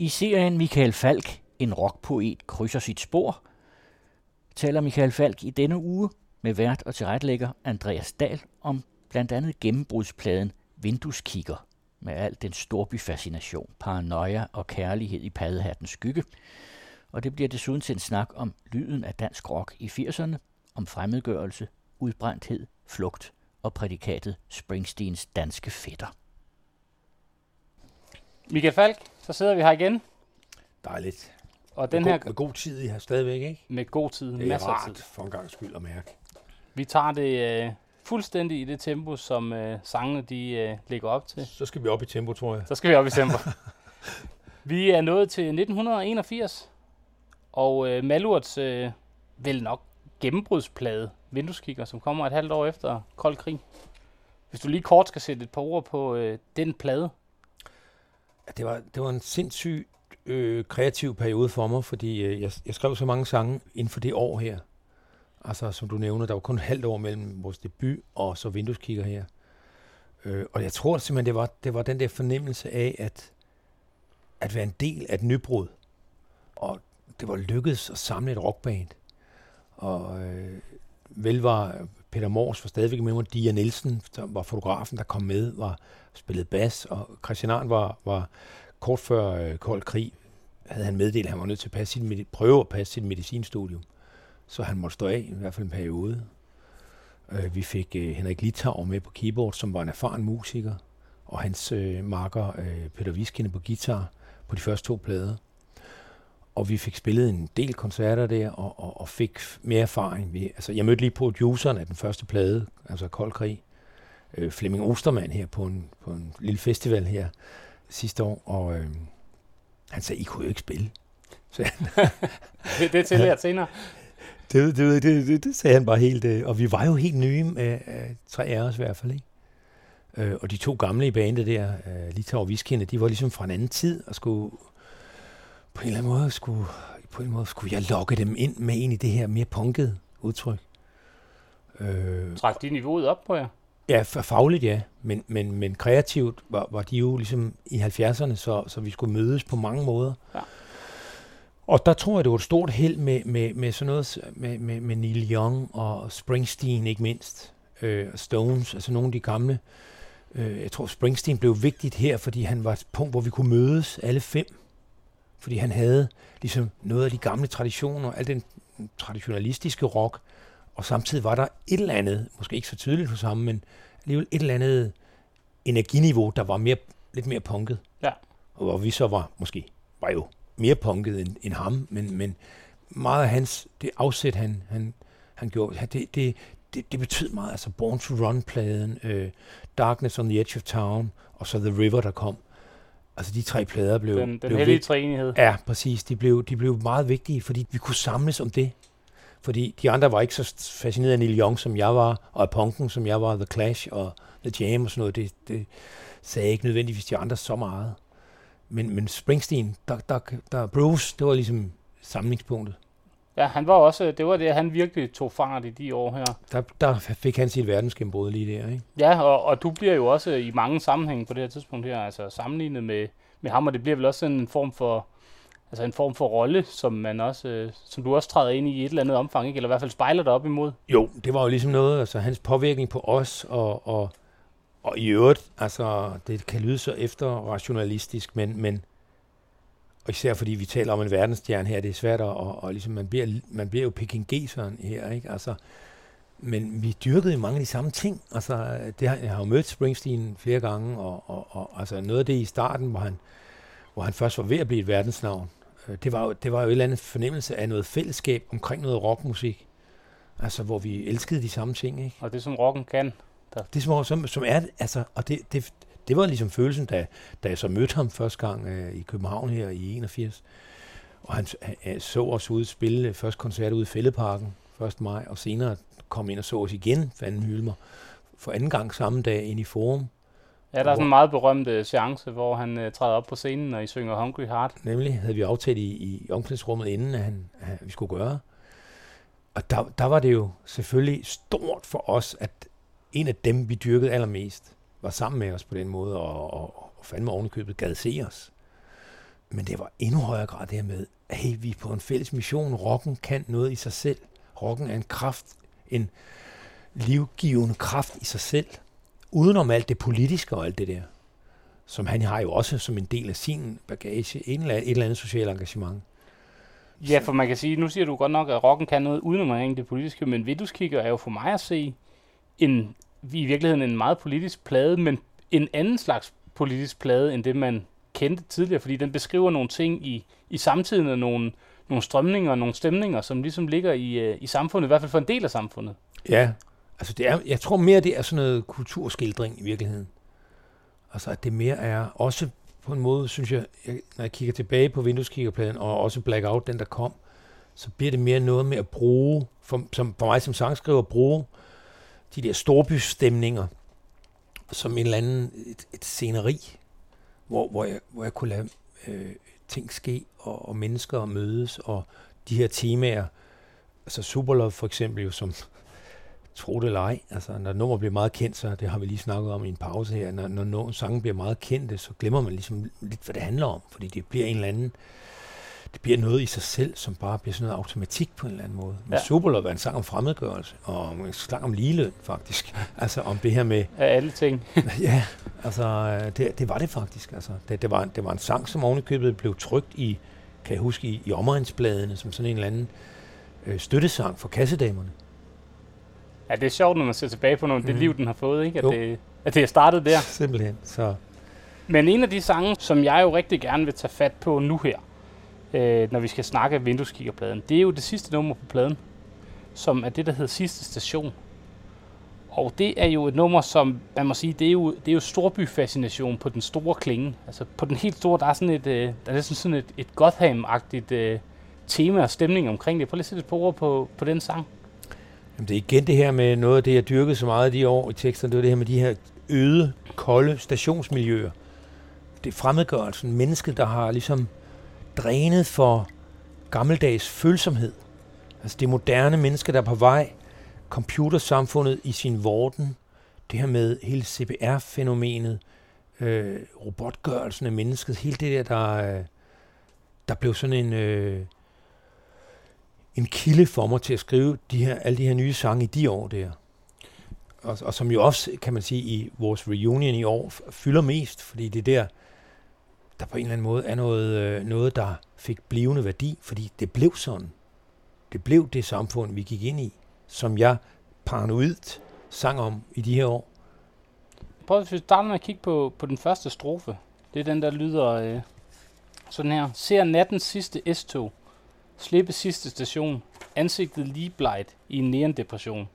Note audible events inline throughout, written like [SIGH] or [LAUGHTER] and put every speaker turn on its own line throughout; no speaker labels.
I serien Michael Falk, en rockpoet, krydser sit spor, taler Michael Falk i denne uge med vært og tilrettelægger Andreas Dahl om blandt andet gennembrudspladen Vindueskigger med al den storbyfascination, paranoia og kærlighed i paddehattens skygge. Og det bliver desuden til en snak om lyden af dansk rock i 80'erne, om fremmedgørelse, udbrændthed, flugt og prædikatet Springsteens danske fætter.
Michael Falk, så sidder vi her igen.
Dejligt.
Og den
med,
her
god, med god tid i her stadigvæk, ikke?
med god tid,
Det er
masser af
rart
tid.
for en gang skyld at mærke.
Vi tager det øh, fuldstændig i det tempo, som øh, sangene de øh, ligger op til.
Så skal vi op i tempo, tror jeg.
Så skal vi op i tempo. [LAUGHS] vi er nået til 1981, og øh, Malurts øh, vel nok gennembrudsplade, Vindueskigger, som kommer et halvt år efter Kold Krig. Hvis du lige kort skal sætte et par ord på øh, den plade.
Det, var, det var en sindssygt øh, kreativ periode for mig, fordi øh, jeg, jeg skrev så mange sange inden for det år her. Altså, som du nævner, der var kun et halvt år mellem vores debut og så vindueskigger her. Øh, og jeg tror simpelthen, det var, det var den der fornemmelse af, at, at være en del af et nybrud. Og det var lykkedes at samle et rockband. Og øh, vel var Peter Mors var stadigvæk med mig, Dia Nielsen, som var fotografen, der kom med, var spillet bas, og Christian Arn var, var kort før øh, kold krig, havde han meddelt, at han var nødt til at passe sin, prøve at passe sit medicinstudium. Så han måtte stå af, i hvert fald en periode. Øh, vi fik øh, Henrik Litauer med på keyboard, som var en erfaren musiker, og hans øh, marker øh, Peter Viskinde på guitar på de første to plader. Og vi fik spillet en del koncerter der, og, og, og fik mere erfaring. Vi, altså, jeg mødte lige produceren af den første plade, altså Kold Krig, øh, Flemming Ostermann her på en, på en lille festival her sidste år, og øh, han sagde, I kunne jo ikke spille. [LAUGHS] Så han,
Det, det til lidt senere. [LAUGHS]
det, det, det, det, det sagde han bare helt, øh, og vi var jo helt nye, øh, tre af os i hvert fald, ikke? Øh, og de to gamle i bandet der, øh, Litau og Viskinde, de var ligesom fra en anden tid, og skulle på en eller anden måde, skulle, på en eller måde skulle jeg lokke dem ind med ind i det her mere punkede udtryk. Øh,
Træk de niveauet op på jer.
Ja, fagligt ja, men, men, men kreativt var, var de jo ligesom i 70'erne, så, så vi skulle mødes på mange måder.
Ja.
Og der tror jeg, det var et stort held med, med, med sådan noget, med, med, med Neil Young og Springsteen ikke mindst, øh, og Stones, altså nogle af de gamle. Øh, jeg tror, Springsteen blev vigtigt her, fordi han var et punkt, hvor vi kunne mødes alle fem. Fordi han havde ligesom noget af de gamle traditioner, al den traditionalistiske rock, og samtidig var der et eller andet, måske ikke så tydeligt hos ham, men alligevel et eller andet energiniveau, der var mere, lidt mere punket.
Ja.
Og hvor vi så var, måske, var jo mere punket end, end ham, men, men meget af hans, det afsæt, han, han, han gjorde, det, det, det, det betød meget, altså Born to Run-pladen, øh, Darkness on the Edge of Town, og så The River, der kom. Altså de tre plader blev,
Den, den
blev
heldige
vigt-
træenighed.
Ja, præcis. De blev, de blev meget vigtige, fordi vi kunne samles om det. Fordi de andre var ikke så fascineret af Neil Young, som jeg var, og af punken, som jeg var, The Clash og The Jam og sådan noget. Det, det sagde ikke nødvendigvis de andre så meget. Men, men Springsteen, der, der, der, Bruce, det var ligesom samlingspunktet.
Ja, han var også, det var det, han virkelig tog fart i de år her.
Der, der fik han sit verdensgennembrud lige der, ikke?
Ja, og, og du bliver jo også i mange sammenhænge på det her tidspunkt her, altså sammenlignet med, med ham, og det bliver vel også sådan en form for, altså en form for rolle, som man også, øh, som du også træder ind i i et eller andet omfang, ikke? eller i hvert fald spejler dig op imod.
Jo, det var jo ligesom noget, altså hans påvirkning på os, og, og, og i øvrigt, altså det kan lyde så efter rationalistisk, men, men og især fordi vi taler om en verdensstjerne her, det er svært at, og, og ligesom, man bliver, man bliver jo pekingeseren her, ikke? Altså, men vi dyrkede mange af de samme ting. Altså, det har, jeg har jo mødt Springsteen flere gange, og, og, og altså noget af det i starten, hvor han, hvor han først var ved at blive et verdensnavn, øh, det var, jo, det var jo et eller andet fornemmelse af noget fællesskab omkring noget rockmusik. Altså, hvor vi elskede de samme ting, ikke?
Og det som rocken kan.
Det som, som, som er, altså, og det, det, det var ligesom følelsen, da, da jeg så mødte ham første gang øh, i København her i 81. Og han, han så os ude spille først koncert ude i Fælleparken 1. maj, og senere kom ind og så os igen, Fanden Hylmer, for anden gang samme dag ind i Forum.
Ja, der er sådan en meget berømt øh, seance, hvor han øh, træder op på scenen, og I synger Hungry Heart.
Nemlig havde vi aftalt i, i omklædningsrummet, inden at han, at vi skulle gøre. Og der, der var det jo selvfølgelig stort for os, at en af dem, vi dyrkede allermest, var sammen med os på den måde, og, og, og fandme ovenikøbet gad se os. Men det var endnu højere grad det her med, at hey, vi er på en fælles mission. Rocken kan noget i sig selv. Rocken er en kraft, en livgivende kraft i sig selv. Udenom alt det politiske og alt det der. Som han har jo også som en del af sin bagage, en eller et eller andet socialt engagement.
Ja, for man kan sige, nu siger du godt nok, at rocken kan noget udenom det politiske, men Vindueskigger er jo for mig at se en, i virkeligheden en meget politisk plade, men en anden slags politisk plade, end det man kendte tidligere, fordi den beskriver nogle ting i, i samtiden og nogle, nogle strømninger og nogle stemninger, som ligesom ligger i, øh, i samfundet, i hvert fald for en del af samfundet.
Ja, altså det er, jeg tror mere, det er sådan noget kulturskildring i virkeligheden. Altså at det mere er, også på en måde, synes jeg, jeg når jeg kigger tilbage på vindueskiggerpladen, og også Blackout, den der kom, så bliver det mere noget med at bruge, for, som, for mig som sangskriver, bruge de der storbystemninger, som en eller anden, et, et sceneri, hvor, hvor, jeg, hvor jeg kunne lade øh, ting ske, og, og mennesker mødes, og de her temaer, altså Superlove for eksempel jo, som [LAUGHS] tro det eller ej, altså når nummer bliver meget kendt, så det har vi lige snakket om i en pause her, når, når, når sangen bliver meget kendte, så glemmer man ligesom lidt, hvad det handler om, fordi det bliver en eller anden, det bliver noget i sig selv, som bare bliver sådan noget automatik på en eller anden måde. Men ja. Superlove var en sang om fremmedgørelse, og en sang om ligeløn faktisk. [LAUGHS] altså om det her med...
Af alle ting. [LAUGHS]
ja, altså det, det var det faktisk. Altså, det, det, var, det var en sang, som ovenikøbet blev trygt i, kan jeg huske, i, i omegnsbladene, som sådan en eller anden øh, støttesang for kassedamerne.
Ja, det er sjovt, når man ser tilbage på noget, mm. det liv, den har fået, ikke? At, det, at det er startet der.
Simpelthen. Så.
Men en af de sange, som jeg jo rigtig gerne vil tage fat på nu her, øh, når vi skal snakke vindueskiggerpladen, det er jo det sidste nummer på pladen, som er det, der hedder Sidste Station. Og det er jo et nummer, som man må sige, det er jo, det er jo storbyfascination på den store klinge. Altså på den helt store, der er sådan et, øh, der er sådan et, et Gotham-agtigt øh, tema og stemning omkring det. Prøv lige at sætte et par ord på, på den sang.
Jamen det er igen det her med noget af det, jeg dyrkede så meget de år i teksterne, det var det her med de her øde, kolde stationsmiljøer. Det er fremmedgørelsen, mennesket, der har ligesom drænet for gammeldags følsomhed. Altså det moderne menneske, der er på vej, computersamfundet i sin vorden, det her med hele CPR-fænomenet, øh, robotgørelsen af mennesket, hele det der, der, øh, der blev sådan en, øh, en kilde for mig til at skrive de her, alle de her nye sange i de år der. Og, og som jo også, kan man sige, i vores reunion i år fylder mest, fordi det er der, der på en eller anden måde er noget, øh, noget der fik blivende værdi, fordi det blev sådan. Det blev det samfund, vi gik ind i, som jeg paranoidt sang om i de her år.
Prøv at starte med at kigge på, på den første strofe. Det er den, der lyder øh, sådan her. Ser nattens sidste S-tog. Slippe sidste station. Ansigtet lige blegt i en neondepression.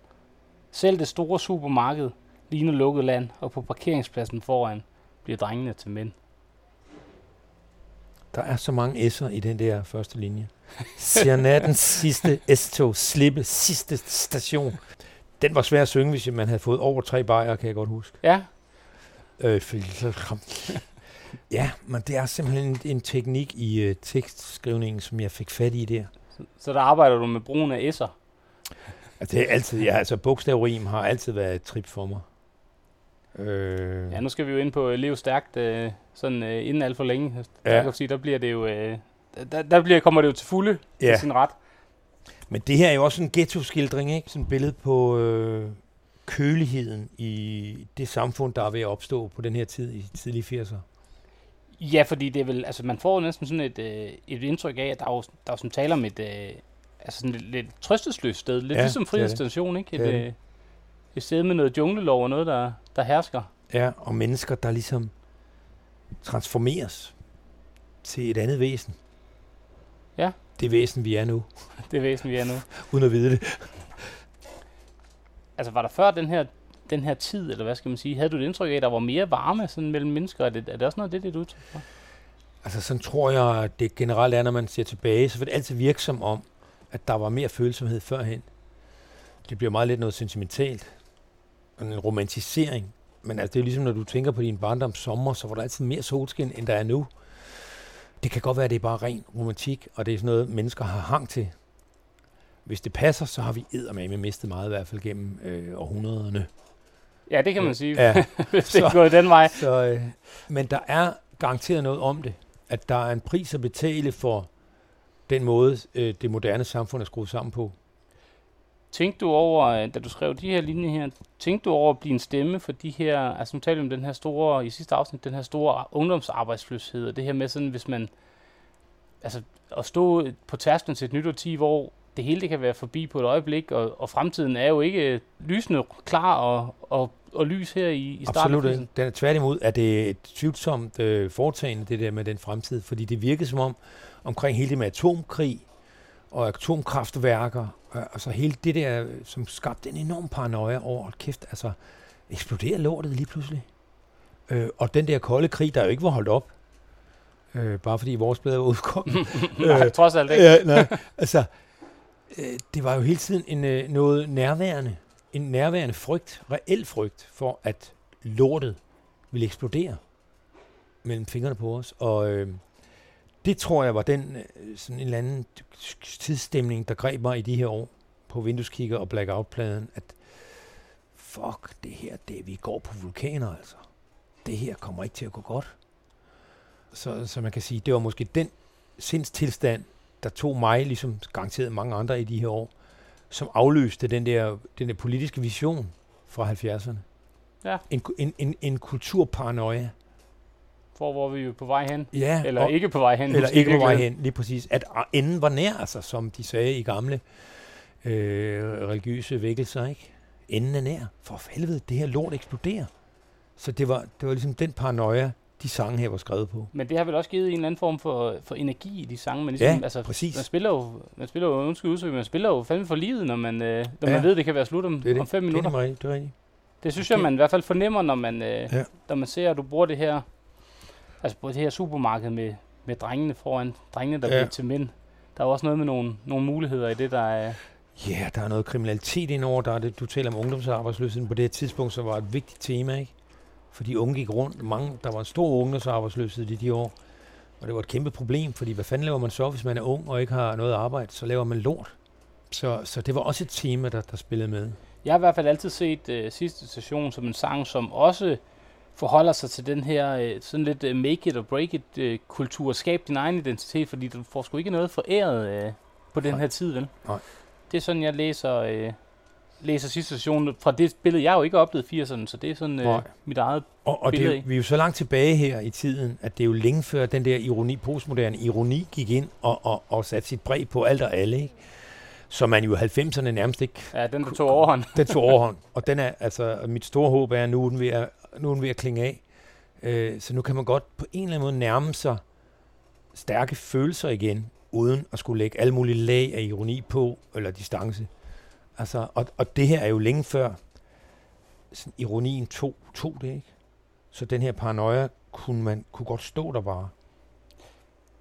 Selv det store supermarked ligner lukket land, og på parkeringspladsen foran bliver drengene til mænd.
Der er så mange S'er i den der første linje. [LAUGHS] Ser nattens sidste S-tog slippe sidste station. Den var svær at synge, hvis man havde fået over tre bajer, kan jeg godt huske.
Ja.
Øh, ja, men det er simpelthen en, en teknik i uh, tekstskrivningen, som jeg fik fat i der.
Så, så der arbejder du med brugen af S'er?
Altså, det er altid, ja, altså bogstavrim har altid været et trip for mig.
Øh. Ja, nu skal vi jo ind på Lev Stærkt, øh, sådan øh, inden alt for længe. Ja. Jeg kan sige, der bliver det jo, øh, der, der bliver, kommer det jo til fulde ja. til sin ret.
Men det her er jo også en ghetto-skildring, ikke? Sådan et billede på øh, køligheden i det samfund, der er ved at opstå på den her tid i tidlige 80'er.
Ja, fordi det er vel, altså man får næsten sådan et, øh, et indtryk af, at der er jo, der er jo som taler om et, øh, altså sådan et lidt trøstesløst sted, lidt ja, ligesom Frihedsstation, ikke? Et, øh, et sted med noget junglelov og noget, der, der hersker.
Ja, og mennesker, der ligesom transformeres til et andet væsen.
Ja.
Det væsen, vi er nu. [LAUGHS]
det væsen, vi er nu.
Uden at vide det.
Altså, var der før den her, den her tid, eller hvad skal man sige, havde du et indtryk af, at der var mere varme sådan mellem mennesker? Er det, er det også noget det, det er udtryk for?
Altså, sådan tror jeg, det generelt er, når man ser tilbage, så vil det altid virke som om, at der var mere følsomhed førhen. Det bliver meget lidt noget sentimentalt. En romantisering. Men altså, det er ligesom, når du tænker på din barndoms sommer, så var der altid mere solskin, end der er nu. Det kan godt være, at det er bare ren romantik, og det er sådan noget, mennesker har hang til. Hvis det passer, så har vi eddermame mistet meget, i hvert fald gennem øh, århundrederne.
Ja, det kan man sige, [LAUGHS] ja. hvis det er gået den vej.
Så, øh, men der er garanteret noget om det. at der er en pris at betale for den måde, øh, det moderne samfund er skruet sammen på.
Tænkte du over, øh, da du skrev de her linjer her, tænkte du over at blive en stemme for de her, altså nu talte om den her store, i sidste afsnit, den her store ungdomsarbejdsløshed, og det her med sådan, hvis man, altså at stå på tærsklen til et nyt årti, hvor det hele det kan være forbi på et øjeblik, og, og fremtiden er jo ikke lysende klar og, og, og lys her i, i starten.
Absolut ikke. Den er tværtimod, at det et tvivlsomt øh, foretagende, det der med den fremtid, fordi det virkede som om, omkring hele det med atomkrig og atomkraftværker, altså hele det der, som skabte en enorm paranoia over, kæft, altså eksploderer lortet lige pludselig. Øh, og den der kolde krig, der jo ikke var holdt op, øh, bare fordi vores blad var udkommet. [LAUGHS]
nej, trods alt ikke.
Ja, nej, altså, øh, det var jo hele tiden en, øh, noget nærværende, en nærværende frygt, reel frygt for, at lortet ville eksplodere mellem fingrene på os. Og øh, det tror jeg var den øh, sådan en eller anden tidsstemning, der greb mig i de her år på vindueskigger og blackout-pladen, at fuck det her, det vi går på vulkaner altså. Det her kommer ikke til at gå godt. Så, så man kan sige, det var måske den sindstilstand, der tog mig, ligesom garanteret mange andre i de her år, som afløste den der, den der politiske vision fra 70'erne.
Ja.
En, en, en, en kulturparanoia.
For hvor vi er på vej hen.
Ja,
Eller ikke på vej hen.
Eller ikke på vej hen, lige præcis. At enden var nær, altså, som de sagde i gamle øh, religiøse vækkelser, ikke? Enden er nær. For helvede, det her lort eksploderer. Så det var, det var ligesom den paranoia, de sange her var skrevet på.
Men det har vel også givet en eller anden form for, for energi i de sange. Man ligesom,
Ja,
altså,
præcis.
Man spiller jo, man spiller jo, undskyld udtryk, man spiller jo fandme for livet, når man, øh, når
Ja.
man ved, det kan være slut om,
Det er det.
om fem
Det er
minutter.
nemlig rigtigt, det er rigtigt.
Det synes jeg, man i hvert fald fornemmer, når man, øh,
ja.
når man ser, at du bruger det her, altså på det her supermarked med, med drengene foran, drengene, der
Ja.
bliver til mænd. Der er også noget med nogle, nogle muligheder i det, der er...
Ja, yeah, der er noget kriminalitet indover. Der er det, du taler om ungdomsarbejdsløsheden på det her tidspunkt, som var et vigtigt tema, ikke? For de unge gik rundt. Mange, der var en stor ungdomsarbejdsløshed i de år. Og det var et kæmpe problem, fordi hvad fanden laver man så, hvis man er ung og ikke har noget arbejde? Så laver man lort. Så, så det var også et tema, der, der spillede med.
Jeg har i hvert fald altid set øh, sidste station som en sang, som også forholder sig til den her øh, sådan lidt øh, make it or break it øh, kultur. Skab din egen identitet, fordi du får sgu ikke noget foræret på den
Nej.
her tid, vel?
Nej.
Det er sådan, jeg læser, læser sidste station fra det billede. Jeg har jo ikke oplevet 80'erne, så det er sådan øh,
Nej.
mit eget.
Og, og det,
billede
er jo- vi er jo så langt tilbage her i tiden, at det er jo længe før den der ironi, postmoderne ironi gik ind og, og, og satte sit præg på alt og alle, ikke? Så man jo i 90'erne nærmest ikke
Ja, den der tog overhånd. [LAUGHS]
Den tog overhånd, og den er, altså, mit store håb er, at nu er den ved at, nu er den ved at klinge af. Øh, så nu kan man godt på en eller anden måde nærme sig stærke følelser igen, uden at skulle lægge alle mulige lag af ironi på, eller distance. Altså, og, og det her er jo længe før sådan, ironien tog, tog det, ikke? Så den her paranoia kunne man kunne godt stå der bare.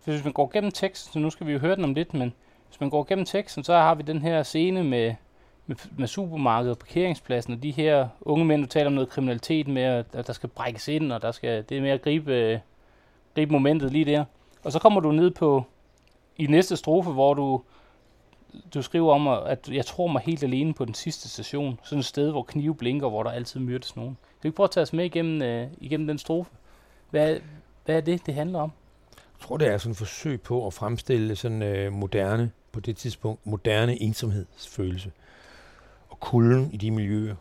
Hvis man går gennem teksten, så nu skal vi jo høre den om lidt, men hvis man går gennem teksten, så har vi den her scene med, med, med supermarkedet og parkeringspladsen, og de her unge mænd, du taler om noget kriminalitet med, at der skal brækkes ind, og der skal, det er med at gribe, øh, gribe momentet lige der. Og så kommer du ned på, i næste strofe, hvor du, du skriver om, at jeg tror mig helt alene på den sidste station. Sådan et sted, hvor knive blinker, hvor der altid myrdes nogen. Kan du ikke prøve at tage os med igennem, øh, igennem den strofe? Hvad, hvad er det, det handler om?
Jeg tror, det er sådan et forsøg på at fremstille sådan øh, moderne, på det tidspunkt, moderne ensomhedsfølelse. Og kulden i de miljøer.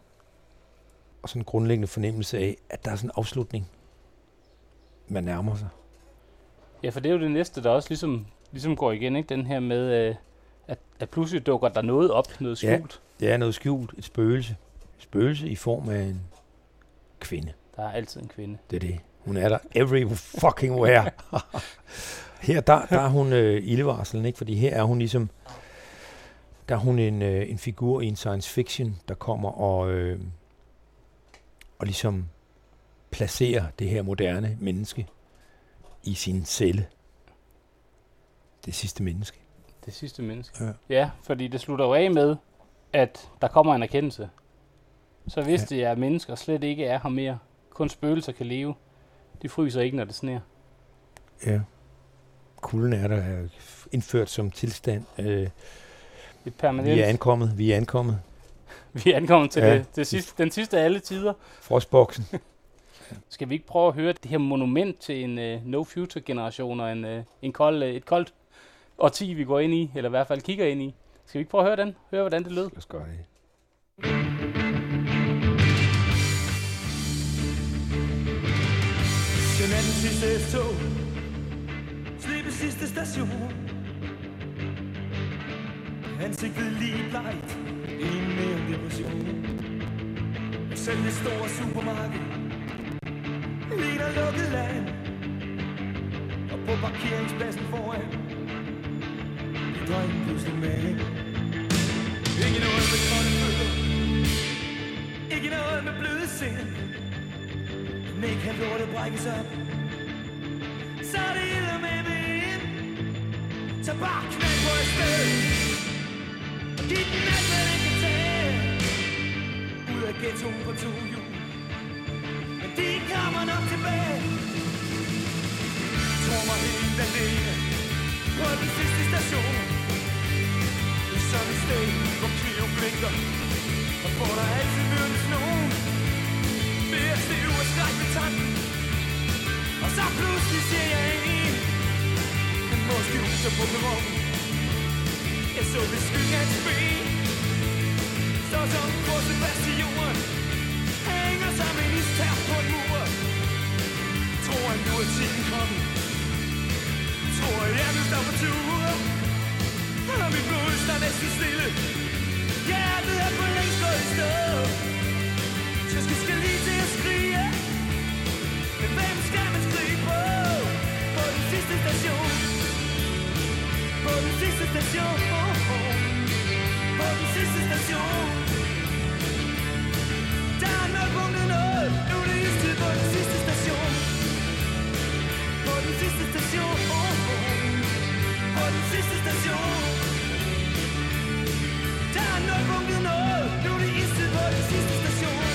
Og sådan en grundlæggende fornemmelse af, at der er sådan en afslutning. Man nærmer sig.
Ja, for det er jo det næste, der også ligesom, ligesom går igen, ikke? Den her med, øh, at, at pludselig dukker der noget op, noget
Ja.
skjult.
Det er noget skjult, et spøgelse. Et spøgelse i form af en kvinde.
Der er altid en kvinde.
Det er det. Hun er der every fucking where. [LAUGHS] her, der, der er hun øh, ildevarselen, ikke? Fordi her er hun ligesom, der er hun en, øh, en figur i en science fiction, der kommer og, øh, og ligesom placerer det her moderne menneske i sin celle. Det sidste menneske.
Det sidste menneske.
Ja.
Ja, fordi det slutter jo af med, at der kommer en erkendelse. Så hvis
Ja.
det er mennesker slet ikke er her mere, kun spøgelser kan leve, de fryser ikke, når det sner.
Ja. Kulden er der er indført som tilstand. Øh,
permanent.
vi er ankommet. Vi er ankommet. [LAUGHS]
Vi er ankommet til
Ja.
det, det sidste, den sidste af alle tider.
Frostboksen. [LAUGHS]
Skal vi ikke prøve at høre det her monument til en uh, no future generation og en, uh, en kold, uh, et koldt årti, vi går ind i, eller i hvert fald kigger ind i? Skal vi ikke prøve at høre den? Høre, hvordan det lød?
Lad os gøre det.
Den er sidste tog Slippe sidste station. Ansigtet lige blegt En mere depression. Selv det store supermarked. Ligner lukket land. Og på parkeringspladsen foran. Det drengen pludselig med. Ikke noget med kolde fødder. Ikke noget med bløde sind. Men ikke kan lortet brækkes op. Så er det ille med vind så bare knæk på et sted. Og giv den alt, hvad den kan tage Ud af ghettoen på to hjul Men de kommer nok tilbage. Tror mig helt alene. På den sidste station. I sådan et sted, hvor kniven blinker. Og hvor der altid mødes nogen. Ved at stive og skræk med tanken. Og så pludselig ser jeg en en måske huser på perronen Jeg så ved skyggen af et ben Så som korset fast i jorden Hænger som en istær på en mur Tror han nu er tiden kommet Tror jeg vil stå på tur Og mit blod står næsten stille Hjertet er for længst gået i stå Så skal, skal lige til at skrige Men hvem skal man skrige? På den sidste station På den sidste station Der er nulpunktet nået Nu er det istid på den sidste station På den sidste station På den sidste station Der er nulpunktet nået Nu er det istid på den sidste station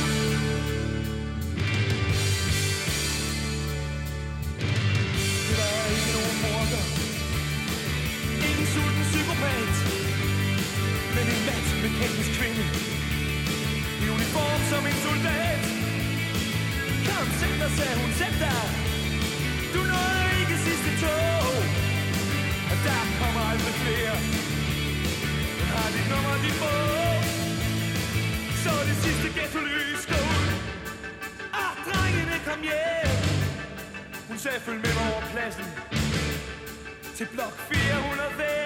mat kvinde. I uniform som en soldat. Kom, sæt dig, sagde hun, sæt dig. Du nåede ikke sidste tog. Og der kommer aldrig flere. Men har dit nummer, dit mål Så det sidste ghetto-lys går ud. Ah, drengene, kom hjem. Hun sagde, følg med mig over pladsen. Til blok 405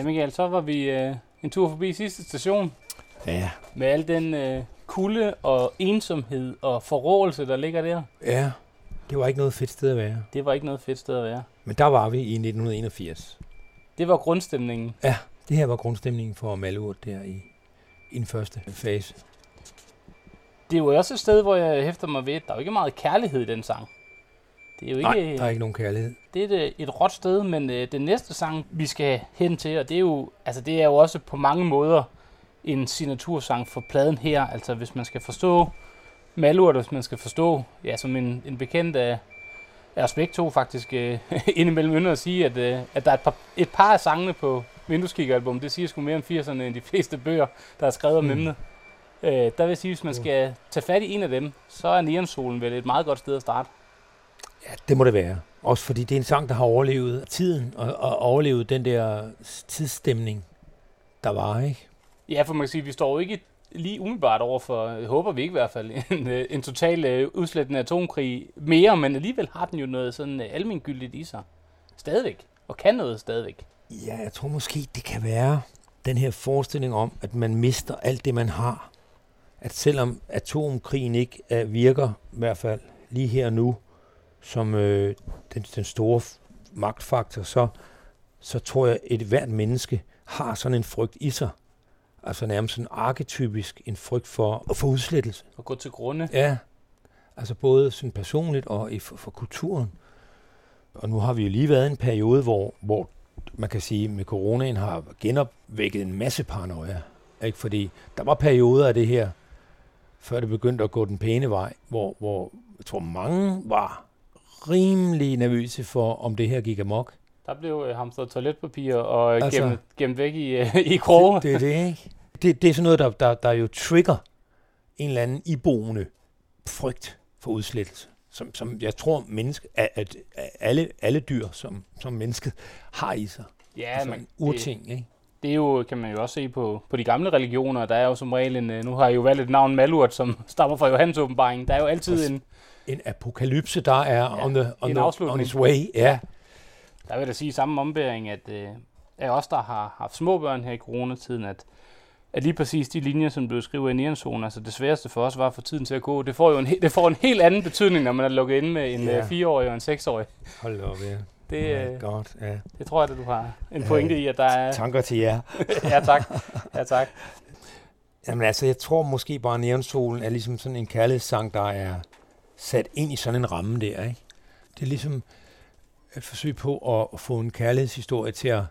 Ja, Michael, så var vi øh, en tur forbi sidste station
Ja,
med al den øh, kulde og ensomhed og forrådelse, der ligger der.
ja. Det var ikke noget fedt sted at være.
Det var ikke noget fedt sted at være.
Men der var vi i 1981.
Det var grundstemningen.
Ja, det her var grundstemningen for Malurt der i, i den første fase.
Det er jo også et sted, hvor jeg hæfter mig ved, at der er jo ikke meget kærlighed i den sang. Det er jo ikke,
Nej, der er ikke nogen kærlighed.
det er et, et råt sted, men øh, den næste sang, vi skal hen til, og det er jo, altså det er jo også på mange måder en signatursang for pladen her. Altså hvis man skal forstå Malurt, hvis man skal forstå, ja, som en, en bekendt af, af os begge to faktisk øh, [LAUGHS] indimellem ynder at sige, at, øh, at der er et par, et par af sangene på Vindueskiggeralbum, det siger sgu mere om 80'erne end de fleste bøger, der er skrevet om
Mm.
emnet. Øh, der vil sige, hvis man skal tage fat i en af dem, så er Neonsolen vel et meget godt sted at starte.
Ja, det må det være. Også fordi det er en sang, der har overlevet tiden, og, og overlevet den der tidsstemning, der var, ikke?
Ja, for man kan sige, at vi står jo ikke lige umiddelbart over for, håber vi ikke i hvert fald, [LAUGHS] en, øh, en total øh, udslættende atomkrig mere, men alligevel har den jo noget sådan øh, almengyldigt i sig. Stadigvæk. Og kan noget stadigvæk.
Ja, jeg tror måske, det kan være den her forestilling om, at man mister alt det, man har. At selvom atomkrigen ikke virker, i hvert fald lige her og nu, som øh, den, den store magtfaktor, så, så tror jeg, at et hvert menneske har sådan en frygt i sig. Altså nærmest sådan arketypisk en frygt for få udslettelse.
Og gå til grunde.
Ja, altså både sådan personligt og i, for, for kulturen. Og nu har vi jo lige været i en periode, hvor, hvor man kan sige, med coronaen har genopvækket en masse paranoia. Ikke? Fordi der var perioder af det her, før det begyndte at gå den pæne vej, hvor, hvor jeg tror mange var rimelig nervøse for, om det her gik amok.
Der blev øh, hamstret toiletpapir og
Altså-
altså, gemt, gemt væk i, øh, i kroge.
Det, det er det, ikke? Det, det er sådan noget, der, der, der jo trigger en eller anden iboende frygt for udslettelse. Som, som jeg tror, menneske, at, at, at alle, alle dyr, som, som mennesket, har i sig.
Ja,
altså
men
en
det,
urting, ikke?
det er jo, kan man jo også se på, på de gamle religioner. Der er jo som regel en, øh, nu har jeg jo valgt et navn Malurt, som [LAUGHS] stammer fra Johannes åbenbaring. Der er jo altid en,
En apokalypse, der er
Ja,
on, the, on, the, on its way. Ja,
der vil jeg da sige i samme ombæring, at øh, af os, der har haft små børn her i coronatiden, at, at lige præcis de linjer, som du skriver i Nianzonen, altså det sværeste for os var at få tiden til at gå. Det får jo en, det får en helt anden betydning, når man er lukket inde med en
Ja.
yeah. 4-årig og en 6-årig.
hold op, ja.
Det,
oh my
øh,
God, ja.
det tror jeg, at du har en pointe i, at der er...
Tanker til jer. [LAUGHS]
ja, tak. Ja, tak.
Jamen altså, jeg tror måske bare, at Neonsolen er ligesom sådan en kærlighedssang, der er sat ind i sådan en ramme der, ikke? Det er ligesom et forsøg på at, få en kærlighedshistorie til at,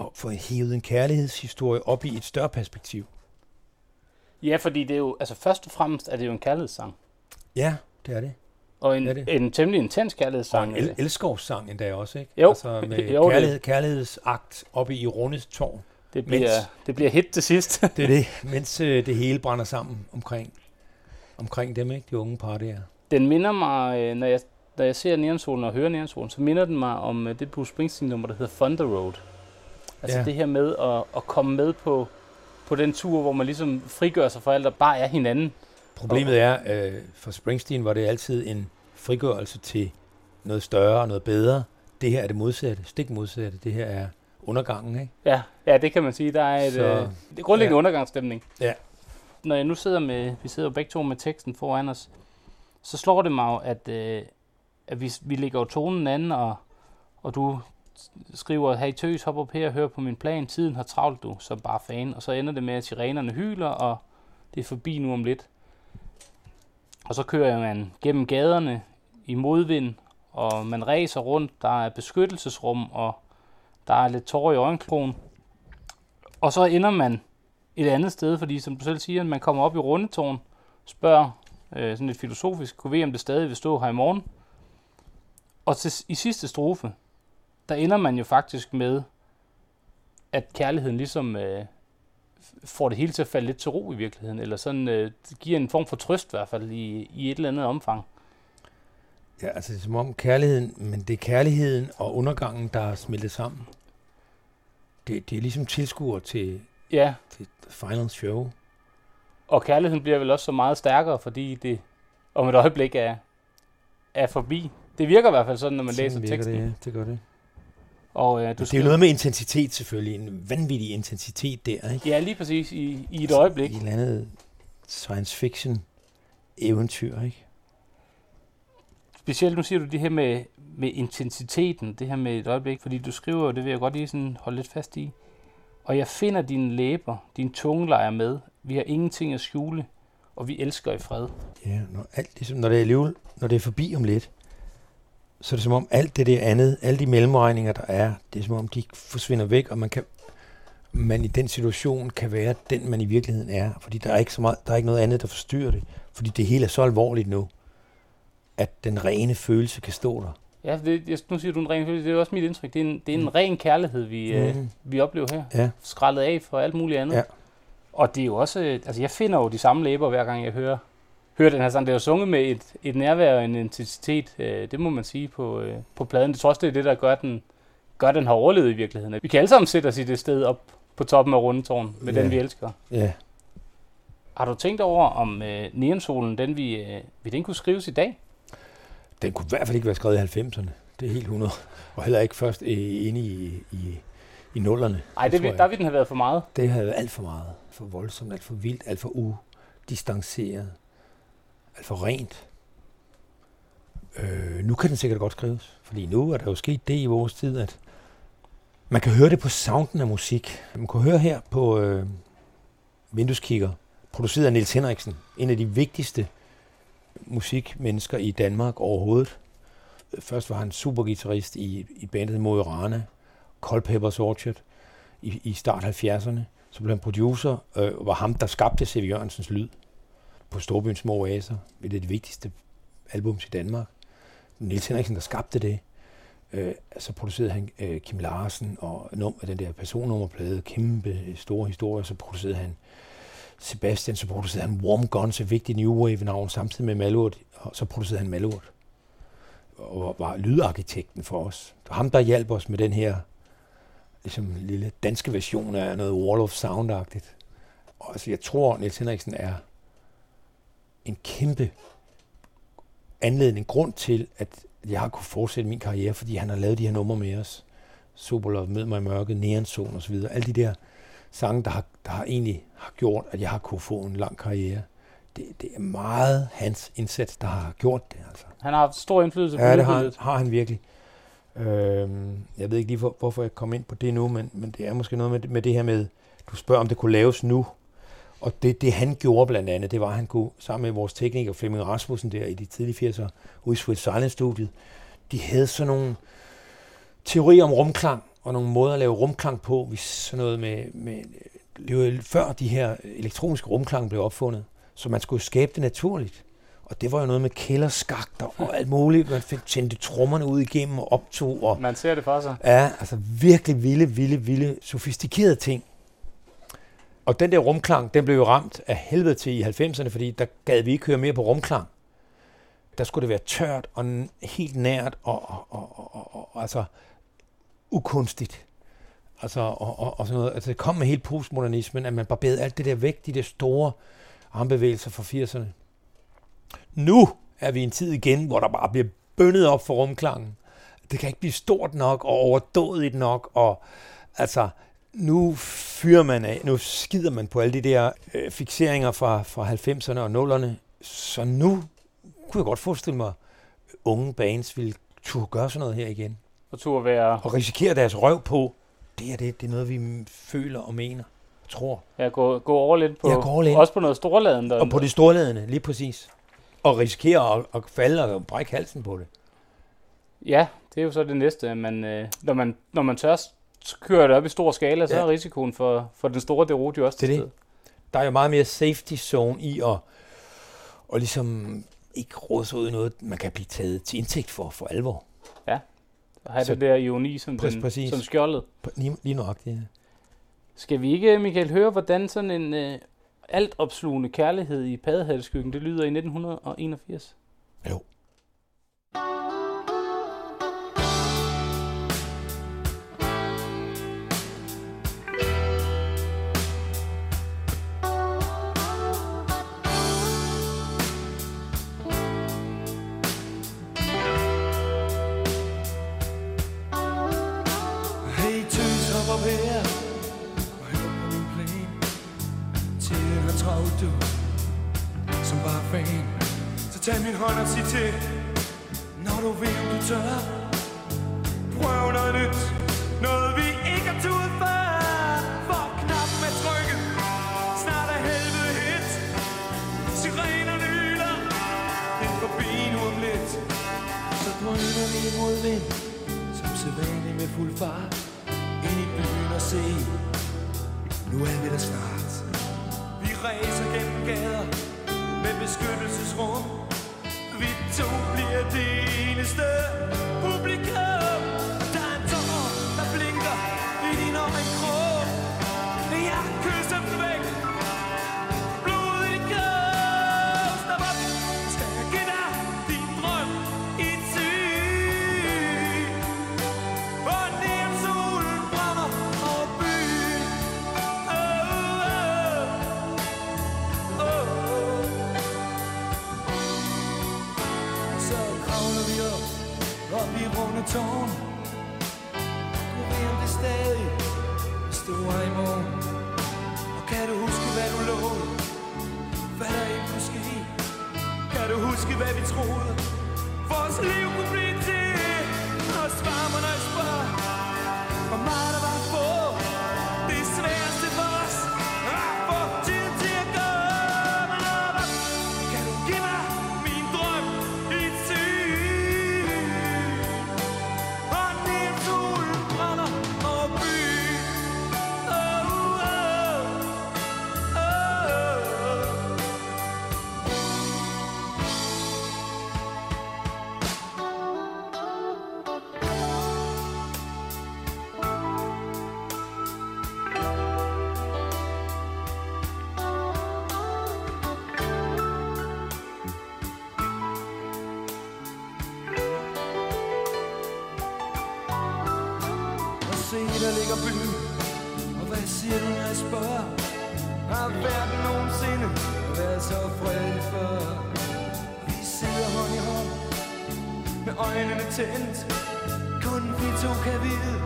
at få hævet en kærlighedshistorie op i et større perspektiv.
Ja, fordi det er jo, altså først og fremmest er det jo en kærlighedssang.
Ja, det er det.
Og en,
Er det?
en temmelig intens
Og
kærlighedssang.
en el- elskovssang endda også, ikke?
Jo.
Altså med [LAUGHS]
Jo, det-
kærlighed, kærlighedsakt oppe i Rundes tårn.
det, bliver,
mens-
det bliver hit til sidst.
Det er det, [LAUGHS] mens øh, det hele brænder sammen omkring, omkring dem, ikke? De unge par der.
Den minder mig, øh, når jeg, når jeg ser Neonsolen og hører Neonsolen, så minder den mig om øh, det Bruce Springsteen-nummer, der hedder Thunder Road. Altså
Ja.
det her med at, at komme med på, på den tur, hvor man ligesom frigør sig fra alt, og bare er hinanden.
Problemet er, øh, for Springsteen var det altid en frigørelse til noget større og noget bedre. Det her er det modsatte, stik modsatte. Det her er undergangen, ikke?
Ja, ja det kan man sige. Der er et,
Så-
øh, det er grundlæggende
ja.
undergangsstemning.
Ja.
Når jeg nu sidder med, vi sidder jo begge to med teksten foran os, så slår det mig jo, at, øh, at vi, vi ligger jo tonen anden, og, og du skriver, hey tøs, hop op her og hør på min plan, tiden har travlt du, som bare fan, og så ender det med, at sirenerne hyler, og det er forbi nu om lidt. Og så kører man gennem gaderne i modvind, og man ræser rundt, der er beskyttelsesrum, og der er lidt tårer i øjenkrogen. Og så ender man et andet sted, fordi som du selv siger, man kommer op i rundetårn, spørger øh, sådan lidt filosofisk, kunne vi om det stadig vil stå her i morgen? Og til, i sidste strofe, der ender man jo faktisk med, at kærligheden ligesom øh, får det hele til at falde lidt til ro i virkeligheden, eller sådan øh, giver en form for trøst i hvert fald i, i et eller andet omfang.
Ja, altså det er som om kærligheden, men det er kærligheden og undergangen, der er smeltet sammen. Det, det er ligesom tilskuer til,
Ja,
til final show.
Og kærligheden bliver vel også så meget stærkere, fordi det om et øjeblik er, er forbi. Det virker i hvert fald sådan, når man læser
Sådan virker
teksten.
Det, ja. det gør det.
Og øh, du
Det er
skriver,
jo noget med intensitet selvfølgelig. En vanvittig intensitet der, ikke?
Ja, lige præcis i, i et øjeblik.
I et eller andet science fiction eventyr, ikke?
Specielt nu siger du det her med, med intensiteten, det her med et øjeblik, fordi du skriver, og det vil jeg godt lige sådan holde lidt fast i. Og jeg finder dine læber, din tunge leger med. Vi har ingenting at skjule, og vi elsker i fred.
Ja, når, alt, ligesom, når, det er alligevel, når det er forbi om lidt, så er det som om alt det der andet, alle de mellemregninger, der er, det er som om, de forsvinder væk, og man kan man i den situation kan være den, man i virkeligheden er. Fordi der er ikke, så meget, der er ikke noget andet, der forstyrrer det. Fordi det hele er så alvorligt nu, at den rene følelse kan stå der.
Ja, det, jeg, nu siger du en ren følelse, det er også mit indtryk. Det er en, det er en ren kærlighed, vi, mm. øh, vi oplever her.
Ja.
Skrællet af for alt muligt andet.
Ja.
Og det er jo også, øh, altså jeg finder jo de samme læber, hver gang jeg hører høre den her sang. Det er jo sunget med et, et nærvær og en intensitet, øh, det må man sige, på, øh, på pladen. Det tror også, det er det, der gør den, gør den har overlevet i virkeligheden. Vi kan alle sammen sætte os i det sted op på toppen af Rundetårn med
Ja.
den, vi elsker.
Ja.
Har du tænkt over, om øh, Neonsolen, den vi, øh, vil den kunne skrives i dag?
Den kunne i hvert fald ikke være skrevet i 90'erne. Det er helt 100. Og heller ikke først inde i, i, i nullerne.
Nej, det,
jeg
der vil den have været for meget.
Det havde været alt for meget. For voldsomt, alt for vildt, alt for udistanceret. Alt for rent. Øh, nu kan den sikkert godt skrives. Fordi nu er der jo sket det i vores tid, at man kan høre det på sounden af musik. Man kan høre her på øh, Vindueskigger, produceret af Niels Henriksen. En af de vigtigste musikmennesker i Danmark overhovedet. Først var han supergitarrist i, i bandet Moirana, Cold Peppers Orchard i, i start 70'erne. Så blev han producer, øh, og var ham, der skabte C.V. Jørgensens lyd på Storbyens Små Oaser, et af de vigtigste albums i Danmark. Niels Henriksen, der skabte det. Øh, så producerede han øh, Kim Larsen og num- den der personnummerplade, kæmpe store historier. Så producerede han Sebastian, så producerede han Warm Guns, et vigtigt New Wave-navn, samtidig med Malurt, og så producerede han Malurt. Og var lydarkitekten for os. Det var ham, der hjalp os med den her ligesom, lille danske version af noget Wall of Sound-agtigt. Og altså, jeg tror, Niels Henriksen er en kæmpe anledning, grund til, at jeg har kunne fortsætte min karriere, fordi han har lavet de her numre med os. Superlove, Mød mig i mørket, Neonzone osv. Alle de der sange, der har, der har egentlig har gjort, at jeg har kunne få en lang karriere. Det, det er meget hans indsats, der har gjort det. Altså.
Han har haft stor indflydelse på
Ja, det har, han- har han virkelig. Øhm, jeg ved ikke lige, hvor, hvorfor jeg kom ind på det nu, men, men det er måske noget med, med det her med, du spørger, om det kunne laves nu. Og det, det han gjorde blandt andet, det var, at han kunne sammen med vores tekniker Flemming Rasmussen der i de tidlige 80'ere, ude i Sweet Silence-studiet, de havde sådan nogle teorier om rumklang, og nogle måder at lave rumklang på, hvis sådan noget med, med det var før de her elektroniske rumklang blev opfundet, så man skulle skabe det naturligt. Og det var jo noget med kælderskakter og alt muligt. Man fik tændte trommerne ud igennem og optog. Og,
Man ser det for sig.
ja, altså virkelig vilde, vilde, vilde, sofistikerede ting. Og den der rumklang, den blev jo ramt af helvede til i 90'erne, fordi der gad vi ikke høre mere på rumklang. Der skulle det være tørt og helt nært og, og, og, og, og altså ukunstigt. Altså, og, og, og sådan noget. Altså, det kom med helt postmodernismen, at man barberede alt det der væk, de der store armbevægelser fra 80'erne. Nu er vi i en tid igen, hvor der bare bliver bønnet op for rumklangen. Det kan ikke blive stort nok og overdådigt nok, og altså, nu fyrer man af, nu skider man på alle de der øh, fixeringer fra, fra 90'erne og 0'erne, så nu kunne jeg godt forestille mig, at unge bands ville turde gøre sådan noget her igen,
og turde være
og risikere deres røv på, det er det, det er noget, vi føler og mener, og tror.
ja, gå, gå all in på,
Ja, gå all in.
også på noget storladen. Der,
Og på det storladende, lige præcis. Og risikere at, at falde og brække halsen på det.
Ja, det er jo så det næste. Man, øh, når, man, når man tør køre det op i stor skala, så
Ja.
er risikoen for, for den store derute jo også til
det.
stede.
Der er jo meget mere safety zone i at, og ligesom ikke råde sig ud i noget, man kan blive taget til indtægt for, for alvor.
At have
Så-
det der ironi som,
Præcis,
den,
præcis.
som skjoldet.
Lige, lige nøjagtigt, ja.
Skal vi ikke, Michael, høre, hvordan sådan en øh, altopslugende kærlighed i Padehælskyggen, det lyder i 1981?
Jo.
Tag min hånd og sig til Når du vil, du tør. Prøv noget nyt. Noget vi ikke har turet før. For knappen er trykket. Snart er helvede hit. Sirener nyler. Den forbi nu om lidt. Så drøner vi mod vind. Som sædvanligt med fuld fart. Ind i byen og se. Nu er vi der snart. Vi ræser gennem gader. Med beskyttelsesrum to bliver det eneste publikum. Med tårn. Du ved om det stadig Stå i morgen. Og kan du huske hvad du lovede Hvad der ikke kunne ske Kan du huske hvad vi troede? Vores liv kunne blive til Og svar mig når jeg spørger Hvor meget der var at se, der ligger byen. Og hvad siger du, når jeg spørger? Har verden nogensinde været så fred før? Vi sidder hånd i hånd Med øjnene tændt. Kun vi to kan vide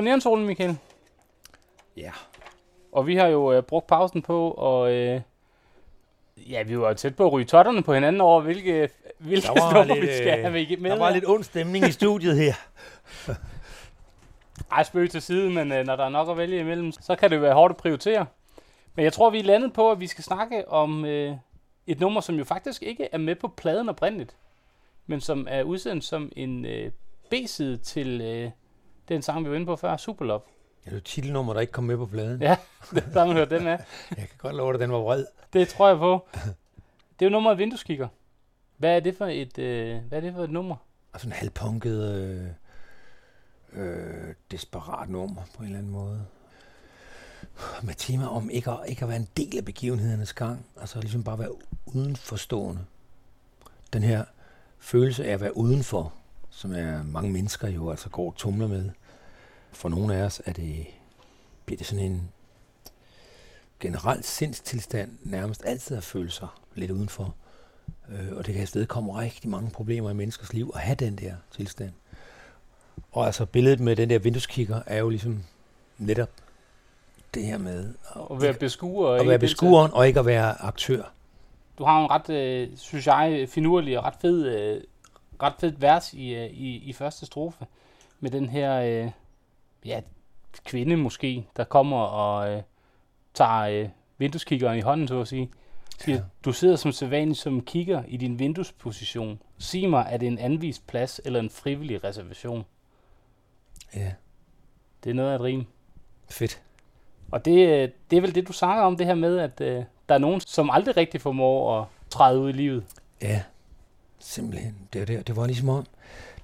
var Neonsolen, Michael.
Ja.
Og vi har jo øh, brugt pausen på, og øh, ja, vi var tæt på at ryge totterne på hinanden over, hvilke, hvilke
var [LAUGHS]
nummer
lidt,
vi skal
øh,
have med.
Der var lidt ond stemning i studiet her. [LAUGHS]
Ej, spøg til side, men øh, når der er nok at vælge imellem, så kan det jo være hårdt at prioritere. Men jeg tror, vi er landet på, at vi skal snakke om øh, et nummer, som jo faktisk ikke er med på pladen oprindeligt, men som er udsendt som en øh, B-side til øh, den sang, vi var inde på før, Superlove.
Det er titelnummer, der ikke kom med på pladen.
Ja, [LAUGHS] der har man hørt den af. [LAUGHS]
Jeg kan godt love dig, den var vred.
Det tror jeg på. Det er jo nummeret Vindueskikker. Hvad er det for et, øh, hvad er det for et nummer?
Og sådan en halvpunket, øh, øh, desperat nummer på en eller anden måde. Med tema om ikke at, ikke at være en del af begivenhedernes gang. Altså ligesom bare være udenforstående. Den her følelse af at være udenfor, som er mange mennesker jo altså går og tumler med. For nogle af os er det, bliver det sådan en generelt sindstilstand, nærmest altid at føle sig lidt udenfor. Øh, og det kan afsted komme rigtig mange problemer i menneskers liv at have den der tilstand. Og altså billedet med den der vindueskikker er jo ligesom netop det her med
At være beskuer. og
at
ikke
være beskueren og ikke at være aktør.
Du har en ret, øh, synes jeg, finurlig og ret fed, øh, ret fed vers i, øh, i, i første strofe. Med den her, øh, ja, kvinde måske, der kommer og øh, tager øh, vindueskikkeren i hånden, så at sige. Siger,
Ja.
du sidder som sædvanlig som kigger i din vinduesposition. Sig mig, er det en anvist plads eller en frivillig reservation?
Ja,
Det er noget af et rim.
fedt.
Og det, øh, det er vel det, du snakker om, det her med, at øh, der er nogen, som aldrig rigtig formår at træde ud i livet.
Ja, simpelthen. Det, det, det var ligesom om,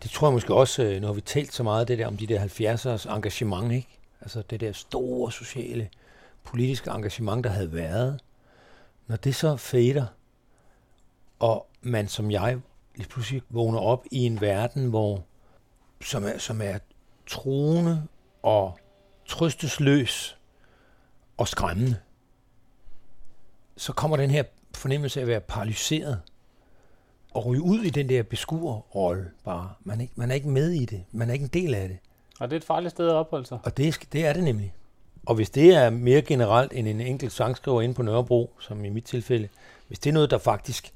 det tror jeg måske også, øh, nu har vi talt så meget det der om de der 70'ers engagement, ikke? Altså det der store sociale, politiske engagement, der havde været. Når det så fader, og man som jeg lige pludselig vågner op i en verden, hvor som er, som er truende og trøstesløs og skræmmende, så kommer den her fornemmelse af at være paralyseret og ryge ud i den der beskuerrolle bare. Man er, ikke, man er ikke med i det. Man er ikke en del af det.
Og det er et farligt sted at opholde sig.
Og det, er- det er det nemlig. Og hvis det er mere generelt end en enkelt sangskriver inde på Nørrebro, som i mit tilfælde, hvis det er noget, der faktisk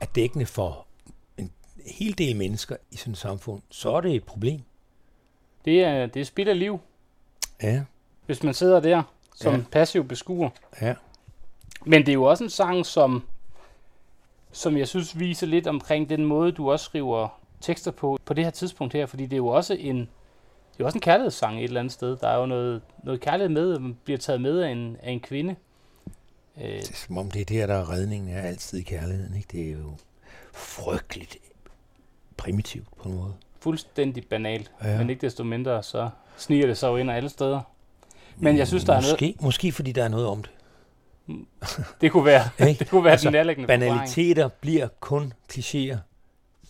er dækkende for en hel del mennesker i sådan et samfund, så er det et problem.
Det er, det er spild af liv,
Ja,
hvis man sidder der som
ja.
passiv beskuer.
ja,
Men det er jo også en sang, som, som jeg synes viser lidt omkring den måde, du også skriver tekster på på det her tidspunkt her, fordi det er jo også en, det er også en kærlighedssang et eller andet sted. Der er jo noget, noget kærlighed med, man bliver taget med af en, af en kvinde. Øh,
Det er som om det er der, der er redningen er altid i kærligheden. Ikke? Det er jo frygteligt primitivt på en måde.
fuldstændig banalt,
Ja.
men ikke desto mindre, så sniger det sig jo ind alle steder. Men jeg synes, der er noget,
måske, Måske fordi der er noget om det.
Det kunne være, [LAUGHS] det kunne være
Altså,
den nærliggende forklaring.
Banaliteter bliver kun klichéer,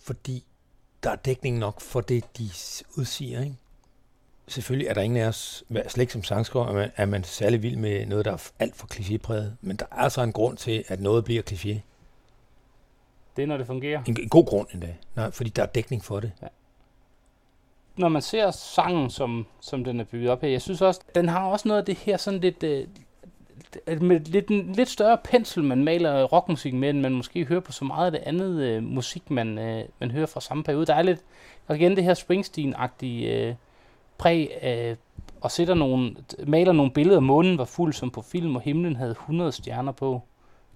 fordi der er dækning nok for det, de udsiger. Ikke? Selvfølgelig er der ingen af os, slet ikke som sangskriver, er man, er man særlig vild med noget, der er alt for klichépræget. Men der er altså en grund til, at noget bliver kliché.
Det er, når det fungerer.
En, en god grund endda, Nej, fordi der er dækning for det.
Når man ser sangen, som, som den er bygget op her, jeg synes også, den har også noget af det her sådan lidt... Øh, med lidt, en lidt større pensel, man maler rockmusik med, end man måske hører på så meget af det andet øh, musik, man, øh, man hører fra samme periode. Der er lidt, og igen det her Springsteen-agtige øh, præg øh, og sætter nogle, maler nogle billeder. Månen var fuld som på film, og himlen havde 100 stjerner på.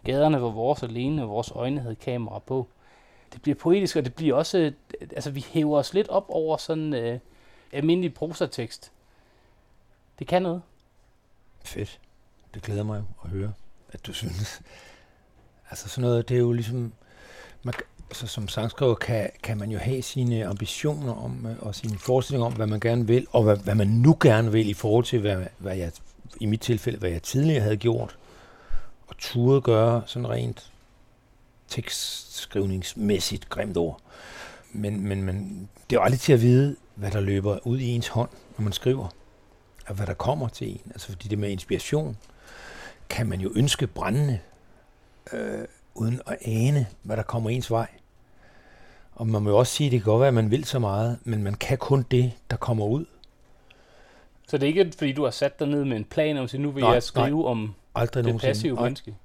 Gaderne var vores alene, og vores øjne havde kamera på. Det bliver poetisk, og det bliver også... øh, Altså, vi hæver os lidt op over sådan øh, almindelig prosatekst. Det kan noget.
Fedt. Det glæder mig at høre, at du synes. Altså sådan noget, det er jo ligesom... Man, altså som sangskriver kan, kan man jo have sine ambitioner om, øh, og sine forestillinger om, hvad man gerne vil, og hvad, hvad man nu gerne vil i forhold til, hvad, hvad jeg, i mit tilfælde, hvad jeg tidligere havde gjort, og turde gøre sådan rent tekstskrivningsmæssigt grimt ord. Men, men, men det er jo aldrig til at vide, hvad der løber ud i ens hånd, når man skriver og hvad der kommer til en. Altså fordi det med inspiration kan man jo ønske brændende, øh, uden at ane, hvad der kommer ens vej. Og man må jo også sige, at det kan godt være, at man vil så meget, men man kan kun det, der kommer ud.
Så det er ikke, fordi du har sat dig ned med en plan om, at nu vil
Nej,
jeg skrive om
Aldrig
det
nogensinde.
passive
Nej,
menneske.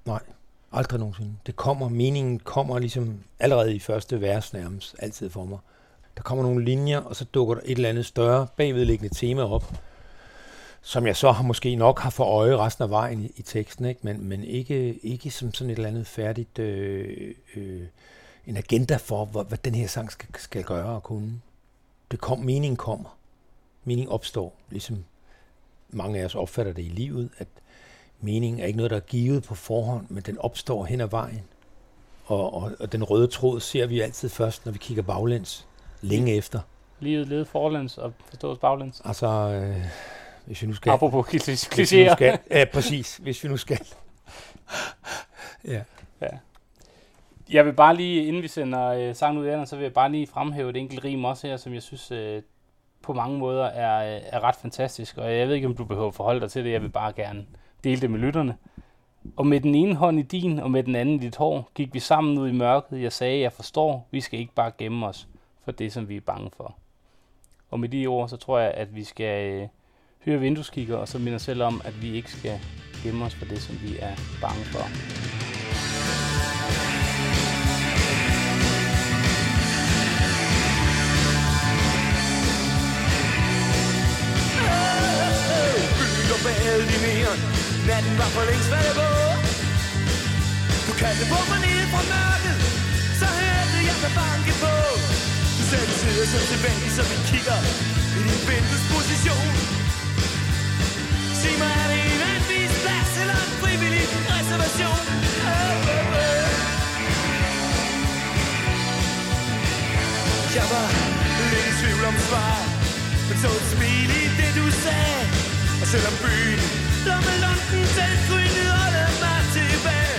Aldrig nogensinde. Det kommer, meningen kommer ligesom allerede i første vers nærmest, altid for mig. Der kommer nogle linjer, og så dukker der et eller andet større bagvedliggende tema op, som jeg så har måske nok har for øje resten af vejen i, i teksten, ikke? Men, men ikke, ikke som sådan et eller andet færdigt, øh, øh, en agenda for, hvad, hvad den her sang skal, skal gøre og kunne. Det kom, meningen kommer. Meningen opstår, ligesom mange af os opfatter det i livet, at meningen er ikke noget, der er givet på forhånd, men den opstår hen ad vejen. Og, og, og den røde tråd ser vi altid først, når vi kigger baglæns, længe efter.
Livet lede forlæns og forstås baglæns.
Altså, øh, hvis vi nu skal...
Apropos klichéer.
skal ja, præcis. Hvis vi nu skal. ja.
Jeg vil bare lige, inden vi sender øh, sangen ud af, så vil jeg bare lige fremhæve et enkelt rim også her, som jeg synes øh, på mange måder er, øh, er ret fantastisk. Og jeg ved ikke, om du behøver forholde dig til det. Jeg vil bare gerne dele det med lytterne. Og med den ene hånd i din, og med den anden i dit hår, gik vi sammen ud i mørket. Jeg sagde, jeg forstår, vi skal ikke bare gemme os for det, som vi er bange for. Og med de ord, så tror jeg, at vi skal hyre høre vindueskikker, og så minder selv om, at vi ikke skal gemme os for det, som vi er bange for.
Byen og Natten var for længst faldet på Du kaldte på mig nede fra mørket Så hørte jeg dig banke på Du sagde du sidder så tilbage så vi kigger I din vinduesposition jeg var lidt i tvivl om svar Men så et smil i det du sagde Og selvom byen lå med lunden til Grynede holde mig tilbage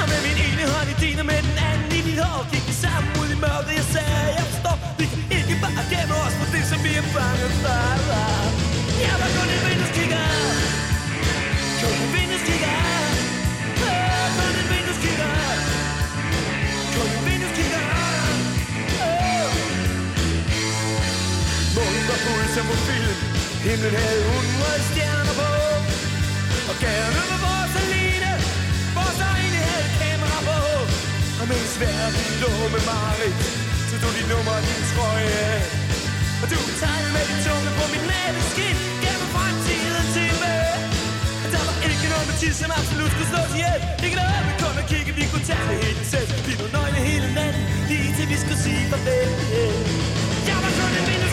Og med min ene hånd i din og med den anden i dit hår Gik vi sammen ud i mørket Jeg sagde jeg forstår Vi kan ikke bare gemme os for det som vi er bange for Jeg var kun en vindueskigger på film Himlen havde hundrede stjerner på. Og gaderne var vores alene Vores egne havde kamera på. Og mens verden lå med Marit Så tog dit nummer og din trøje. Af. Og du tegnede med din tunge på mit nabeskin Gennem fremtiden til mig Og der var ikke noget med tid, som absolut skulle slås ihjel. Ikke noget med kun at kigge, vi kunne tage det helt selv. Vi var nøgne hele natten, lige til vi skulle sige farvel. Jeg var kun en vindueskigger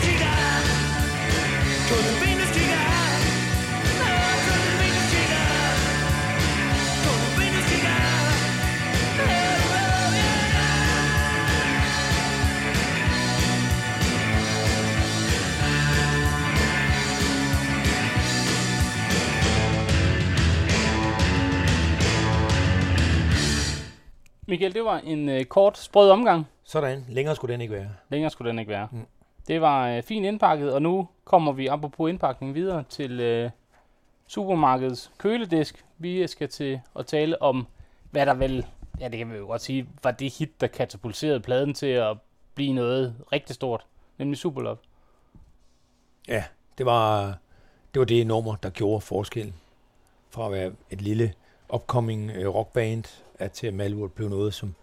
Michael, det var en øh, kort, sprød omgang.
Sådan. Længere skulle den ikke være.
Længere skulle den ikke være.
Mm.
Det var øh, fint indpakket, og nu kommer vi, apropos indpakning, videre til øh, supermarkedets køledisk. Vi skal til at tale om, hvad der vel, ja det kan vi jo godt sige, var det hit, der katapulterede pladen til at blive noget rigtig stort, nemlig Superlove.
Ja, det var, det var det nummer, der gjorde forskellen. Fra at være et lille upcoming øh, rockband, at til at Malwood blev noget, som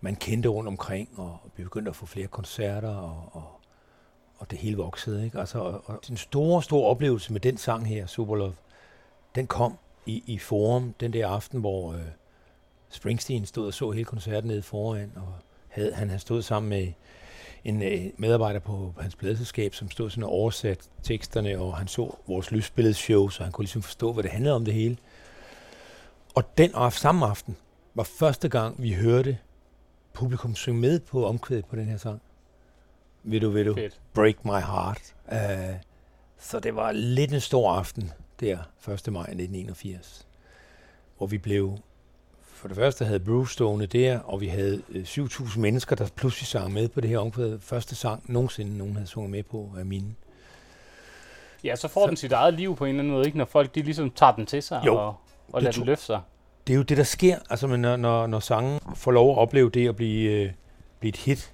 man kendte rundt omkring, og vi begyndte at få flere koncerter, og, og, og det hele voksede. Ikke? Altså, og, og den store, store oplevelse med den sang her, Superlove, den kom i, i Forum den der aften, hvor øh, Springsteen stod og så hele koncerten nede foran, og havde, han havde stået sammen med en øh, medarbejder på hans pladeselskab, som stod sådan og oversat teksterne, og han så vores lysbilledeshow, så han kunne ligesom forstå, hvad det handlede om det hele. Og den aften, samme aften var første gang, vi hørte publikum synge med på omkvædet på den her sang. Ved du, ved du,
Fedt.
Break My Heart. Uh, så det var lidt en stor aften der, 1. maj 1981, hvor vi blev for det første havde Bruce stående der, og vi havde øh, 7.000 mennesker, der pludselig sang med på det her omkvæd. Første sang nogensinde, nogen havde sunget med på af mine.
Ja, så får
Så-
den sit eget liv på en eller anden måde, ikke? når folk de ligesom tager den til sig
Jo,
og, og lader den løfte sig.
Det er jo det, der sker, altså men når, når, når sangen får lov at opleve det at blive, øh, blive et hit.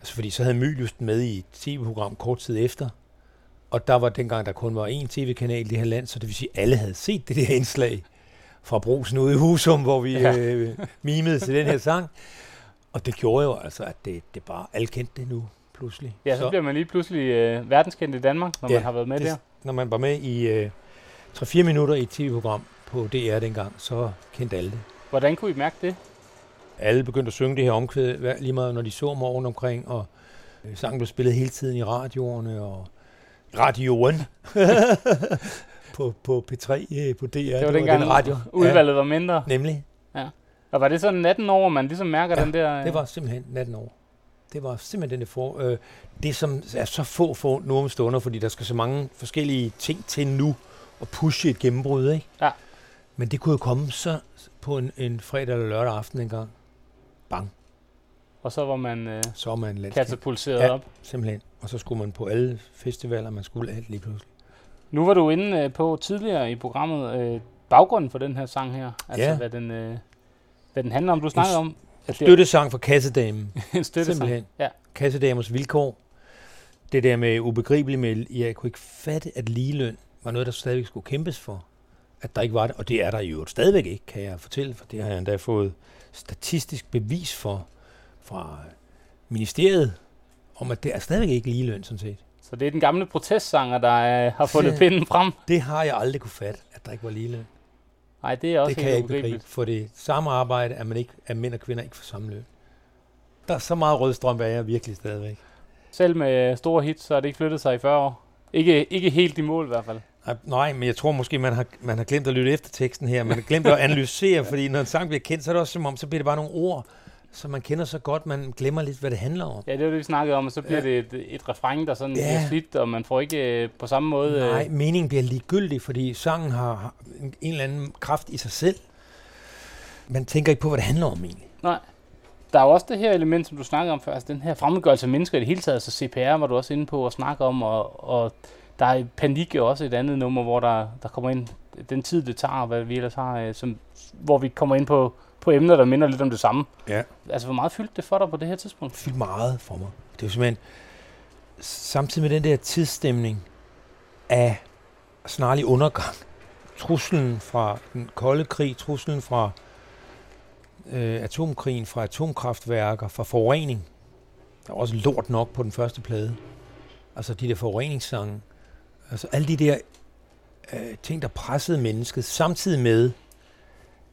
Altså fordi så havde Mylius den med i et tv-program kort tid efter, og der var dengang, der kun var én tv-kanal i det her land, så det vil sige, at alle havde set det der indslag fra Brosen ude i Husum, hvor vi
Ja.
øh, mimede til den her sang. Og det gjorde jo altså, at det, det bare, alle kendte det nu pludselig.
Ja, så, så bliver man lige pludselig øh, verdenskendt i Danmark, når
Ja,
man har været med
det-
der.
Når man var med i øh, 3-4 minutter i et tv-program på DR dengang, så kendte alle det.
Hvordan kunne I mærke det?
Alle begyndte at synge det her omkvæd, lige meget når de så mig rundt omkring, og øh, sangen blev spillet hele tiden i radioerne, og radioen [LAUGHS] på, på P3, øh, på DR.
Det var dengang
den radio.
udvalget var mindre.
Ja, nemlig.
Og var det sådan 18 år, man ligesom mærker
Ja,
den der... øh,
Det var simpelthen 18 år. Det var simpelthen det for, øh, det, som er så få få nu om stunder, fordi der skal så mange forskellige ting til nu at pushe et gennembrud, ikke?
Ja.
Men det kunne jo komme så på en, en fredag eller lørdag aften en gang. Bang.
Og så var man øh,
Så er man
katapulteret
Ja.
op.
Simpelthen. Og så skulle man på alle festivaler, man skulle alt lige pludselig.
Nu var du inde øh, på tidligere i programmet øh, baggrunden for den her sang her. Altså
Ja.
hvad, den, øh, hvad den handler om. Du snakkede om at
Støttesang for Kassedamen. [LAUGHS]
en støttesang.
Simpelthen.
Ja.
Kassedamers vilkår. Det der med ubegribeligt med, jeg kunne ikke fatte, at ligeløn var noget, der stadigvæk skulle kæmpes for. At der ikke var det. Og det er der i øvrigt stadigvæk ikke, kan jeg fortælle, for det har jeg endda fået statistisk bevis for fra ministeriet, om at det er stadigvæk ikke ligeløn, sådan set.
Så det er den gamle protestsanger, der øh, har fundet
Ja.
pinden frem.
Det har jeg aldrig kunne fatte, at der ikke var ligeløn.
Nej, det er også
det kan jeg ikke begribe. For det samme arbejde er, man ikke, er mænd og kvinder ikke for samme løn. Der er så meget rødstrøm, hvad jeg virkelig stadigvæk.
Selv med store hits, så har det ikke flyttet sig i 40 år. Ikke, ikke helt i mål i hvert fald.
Nej, men jeg tror måske, man har, man har glemt at lytte efter teksten her. Man har glemt at analysere, fordi når en sang bliver kendt, så er det også som om, så bliver det bare nogle ord, som man kender så godt, man glemmer lidt, hvad det handler om.
Ja, det var det, vi snakkede om, og så bliver
Ja.
det et, et refræng, der sådan Ja. bliver slidt, og man får ikke øh, på samme måde... øh,
Nej, meningen bliver ligegyldig, fordi sangen har, har en, en eller anden kraft i sig selv. Man tænker ikke på, hvad det handler om egentlig.
Nej. Der er jo også det her element, som du snakkede om før, altså den her fremmedgørelse af mennesker i det hele taget, altså CPR var du også inde på at snakke om, og, og der er panik jo også et andet nummer, hvor der, der kommer ind den tid, det tager, og hvad vi ellers har, øh, som, hvor vi kommer ind på, på emner, der minder lidt om det samme.
Ja.
Altså, hvor meget fyldte det for dig på det her tidspunkt?
fyldt meget for mig. Det er jo simpelthen, samtidig med den der tidsstemning af snarlig undergang, truslen fra den kolde krig, truslen fra øh, atomkrigen, fra atomkraftværker, fra forurening. Der var også lort nok på den første plade. Altså de der forureningssange. Altså alle de der øh, ting, der pressede mennesket, samtidig med,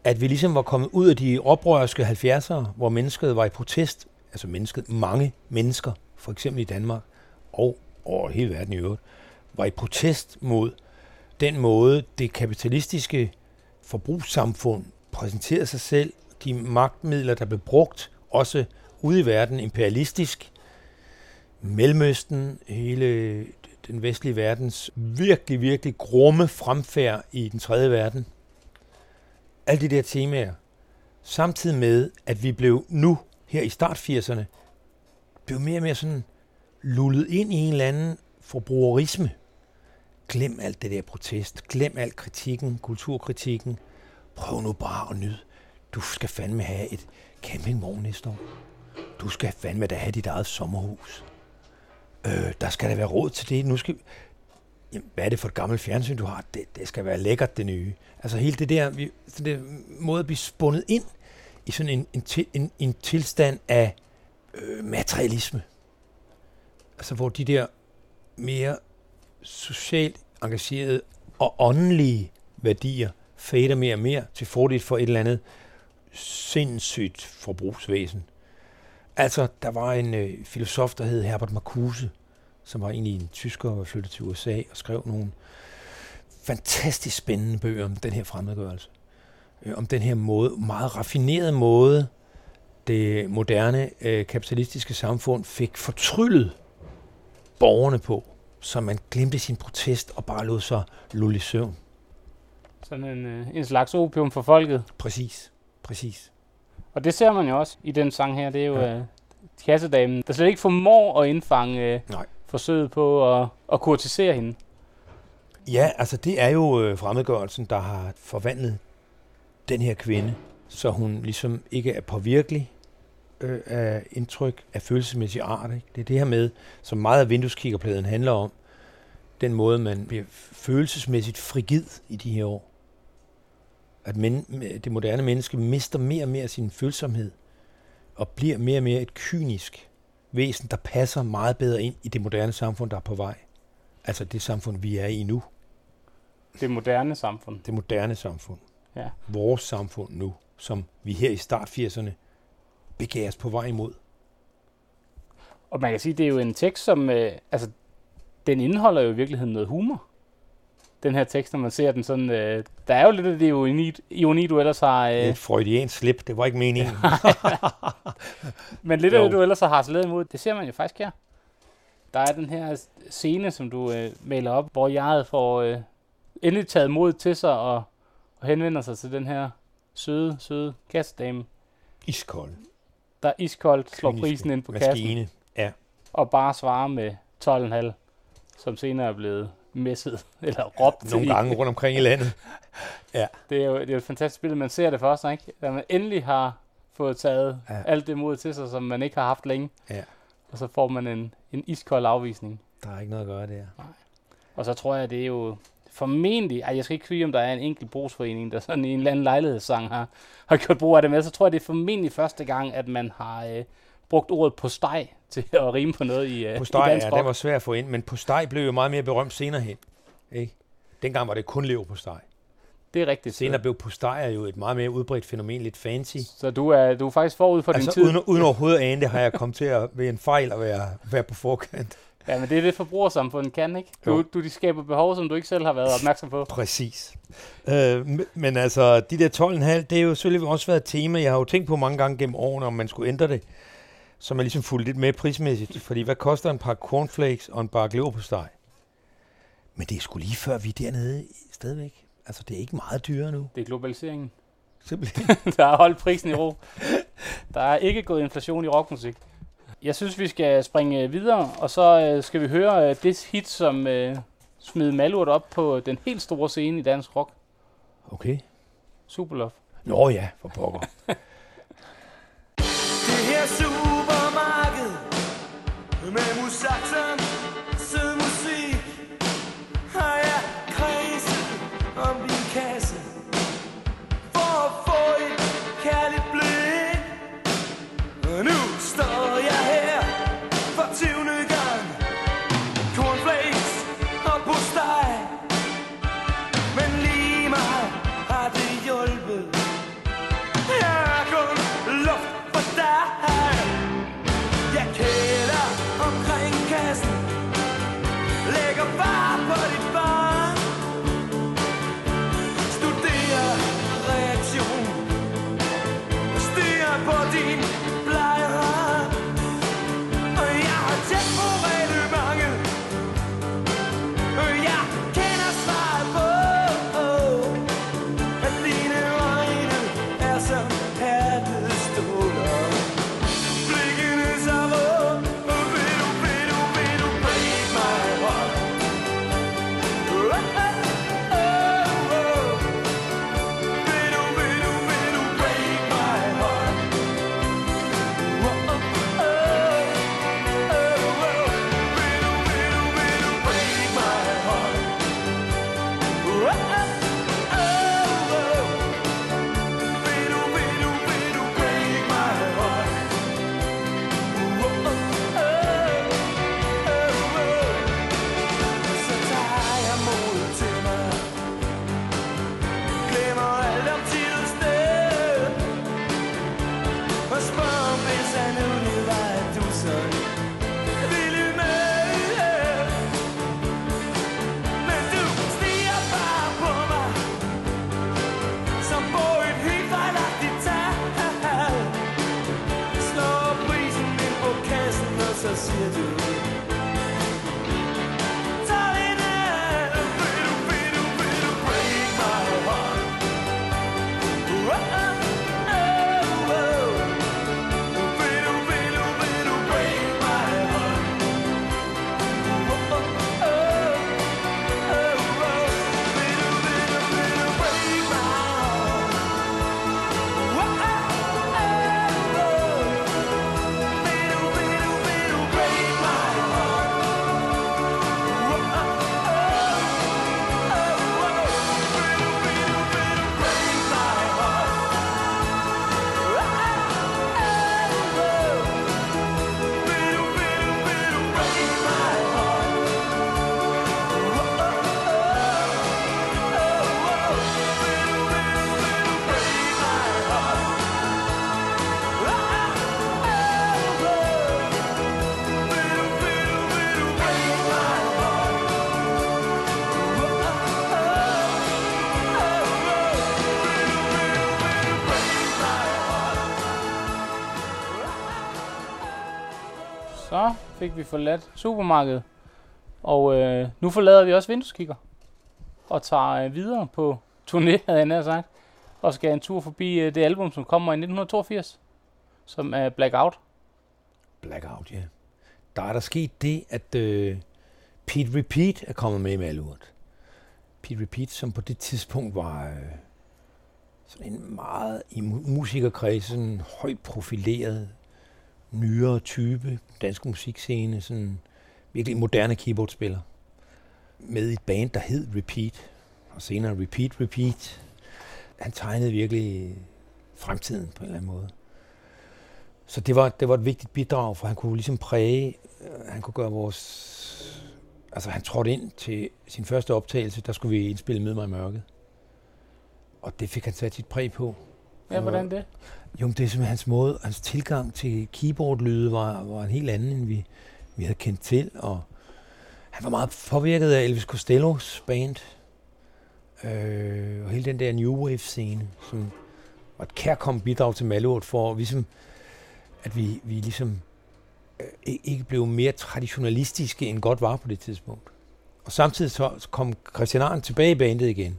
at vi ligesom var kommet ud af de oprørske 70'ere, hvor mennesket var i protest, altså mennesket, mange mennesker, for eksempel i Danmark, og over hele verden i øvrigt, var i protest mod den måde, det kapitalistiske forbrugssamfund præsenterede sig selv, de magtmidler, der blev brugt, også ude i verden, imperialistisk, Mellemøsten, hele den vestlige verdens virkelig, virkelig grumme fremfærd i den tredje verden. Alle de der temaer Samtidig med, at vi blev nu, her i start 80'erne, blev mere og mere sådan lullet ind i en eller anden forbrugerisme. Glem alt det der protest. Glem alt kritikken, kulturkritikken. Prøv nu bare at nyde. Du skal fandme have et campingvogn næste år. Du skal fandme da have dit eget sommerhus. Øh, der skal der være råd til det. Nu skal... Jamen, hvad er det for et gammelt fjernsyn, du har? Det, det skal være lækkert, det nye. Altså hele det der, vi, det der måde at blive spundet ind i sådan en, en, til, en, en tilstand af øh, materialisme. Altså hvor de der mere socialt engagerede og åndelige værdier fader mere og mere til fordel for et eller andet sindssygt forbrugsvæsen. Altså, der var en øh, filosof, der hed Herbert Marcuse, som var egentlig en tysker og var flyttet til USA og skrev nogle fantastisk spændende bøger om den her fremmedgørelse. Øh, om den her måde, meget raffinerede måde, det moderne øh, kapitalistiske samfund fik fortryllet borgerne på, så man glemte sin protest og bare lod sig lulle i søvn.
Sådan en, øh, en slags opium for folket.
Præcis, præcis.
Og det ser man jo også i den sang her. Det er jo
Ja.
øh, kassedamen, der slet ikke formår at indfange øh,
Nej.
forsøget på at, at kurtisere hende.
Ja, altså det er jo øh, fremmedgørelsen, der har forvandlet den her kvinde, så hun ligesom ikke er påvirkelig øh, af indtryk af følelsesmæssig art. Ikke? Det er det her med, som meget af vindueskikkerpladen handler om, den måde, man bliver følelsesmæssigt frigid i de her år. At men, det moderne menneske mister mere og mere sin følsomhed, og bliver mere og mere et kynisk væsen, der passer meget bedre ind i det moderne samfund, der er på vej. Altså det samfund, vi er i nu.
Det moderne samfund.
Det moderne samfund.
Ja.
Vores samfund nu, som vi her i start 80'erne begav os på vej imod.
Og man kan sige, det er jo en tekst, som... Øh, altså, den indeholder jo i virkeligheden noget humor. Den her tekst, når man ser den sådan... Øh, der er jo lidt af det ironi, ironi du ellers har...
Øh. Et freudiansk slip, det var ikke meningen. [LAUGHS]
men lidt af
Jo.
det, du ellers har harceleret imod, det ser man jo faktisk her. Der er den her scene, som du øh, maler op, hvor jeg får øh, endelig taget mod til sig og, og henvender sig til den her søde, søde kassedame,
Iskold.
der iskoldt slår prisen ind på kassen.
Maskine. Ja.
og bare svare med 12,5, som senere er blevet messet, [LAUGHS] eller råbt
Nogle gange [LAUGHS] rundt omkring i landet. [LAUGHS]
Det er jo, det er jo et fantastisk billede, man ser det for sig, ikke? Da man endelig har fået taget
Ja.
ja. alt det mod til sig, som man ikke har haft længe.
Ja.
Og så får man en, en iskold afvisning.
Der er ikke noget at gøre der.
Og så tror jeg, det er jo formentlig, ej, jeg skal ikke kvide, om der er en enkelt brugsforening, der sådan i en eller anden lejlighedssang har, har gjort brug af det med, så tror jeg, det er formentlig første gang, at man har øh, brugt ordet på steg til [LAUGHS] at rime på noget i, øh,
På
i dansk
ja, det var svært at få ind, men på steg blev jo meget mere berømt senere hen. Ikke? Dengang var det kun lever på steg.
Det er rigtigt.
Senere blev på steg jo et meget mere udbredt fænomen, lidt fancy.
Så du er, du er faktisk forud for din
Altså
tid.
uden, uden overhovedet at ane det, har jeg kommet til at ved en fejl at være, være på forkant.
Ja, men det er det forbrugersamfundet kan, ikke? Du,
Jo.
du de skaber behov, som du ikke selv har været opmærksom på.
Præcis. Øh, men- men altså, de der 12,5, det er jo selvfølgelig også været et tema. Jeg har jo tænkt på mange gange gennem årene, om man skulle ændre det. Så man ligesom fulgte lidt med prismæssigt. [LAUGHS] Fordi hvad koster en par cornflakes og en bakke leverpostej? Men det er sgu lige før vi er dernede stadigvæk. Altså, det er ikke meget dyrere nu.
Det er globaliseringen.
Simpelthen. [LAUGHS]
der har holdt prisen i ro. Der er ikke gået inflation i rockmusik. Jeg synes, vi skal springe videre, og så øh, skal vi høre øh, det hit, som øh, smed Malurt op på den helt store scene i dansk rock.
Okay.
Superlove.
Nå ja, for pokker. [LAUGHS]
Det her supermarked med
fik vi forladt supermarkedet. Og øh, nu forlader vi også vindueskikker. Og tager øh, videre på turné, havde jeg nær sagt. Og skal en tur forbi øh, det album, som kommer i 1982. Som er Blackout.
Blackout, ja. Der er der sket det, at øh, Pete Repeat er kommet med i Malurt. Pete Repeat, som på det tidspunkt var øh, sådan en meget i musikerkredsen højt profileret, nyere type, dansk musikscene, sådan virkelig moderne keyboardspiller. Med et band, der hed Repeat, og senere Repeat Repeat. Han tegnede virkelig fremtiden på en eller anden måde. Så det var, det var et vigtigt bidrag, for han kunne ligesom præge, øh, han kunne gøre vores... Altså han trådte ind til sin første optagelse, der skulle vi indspille Mød mig i mørket. Og det fik han sat sit præg på.
Ja, hvordan det?
Jo, det er simpelthen hans måde, hans tilgang til keyboardlyde var, var en helt anden, end vi, vi havde kendt til. Og han var meget påvirket af Elvis Costellos band. Øh, og hele den der New Wave-scene, som var et kærkommet bidrag til Malurt for, ligesom, at vi, vi ligesom øh, ikke blev mere traditionalistiske, end godt var på det tidspunkt. Og samtidig så så kom Christian Arndt tilbage i bandet igen.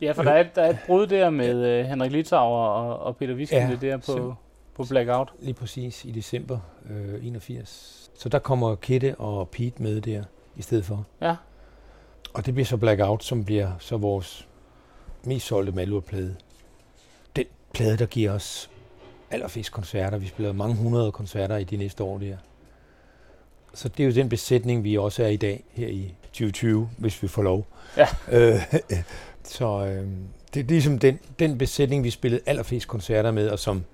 Ja, for der er, et- der er et brud der med øh, Henrik Litauer og, og Peter Viskende
Ja,
der på,
sim-
på Blackout.
lige præcis i december øh, 81. Så der kommer Kette og Pete med der i stedet for.
Ja.
Og det bliver så Blackout, som bliver så vores mest solgte Malurt-plade. Den plade, der giver os allerflest koncerter. Vi spiller mange hundrede koncerter i de næste år der. Så det er jo den besætning, vi også er i dag, her i 2020, hvis vi får lov.
Ja.
Øh, så øh, det er ligesom den, den besætning, vi spillede allerflest koncerter med, og som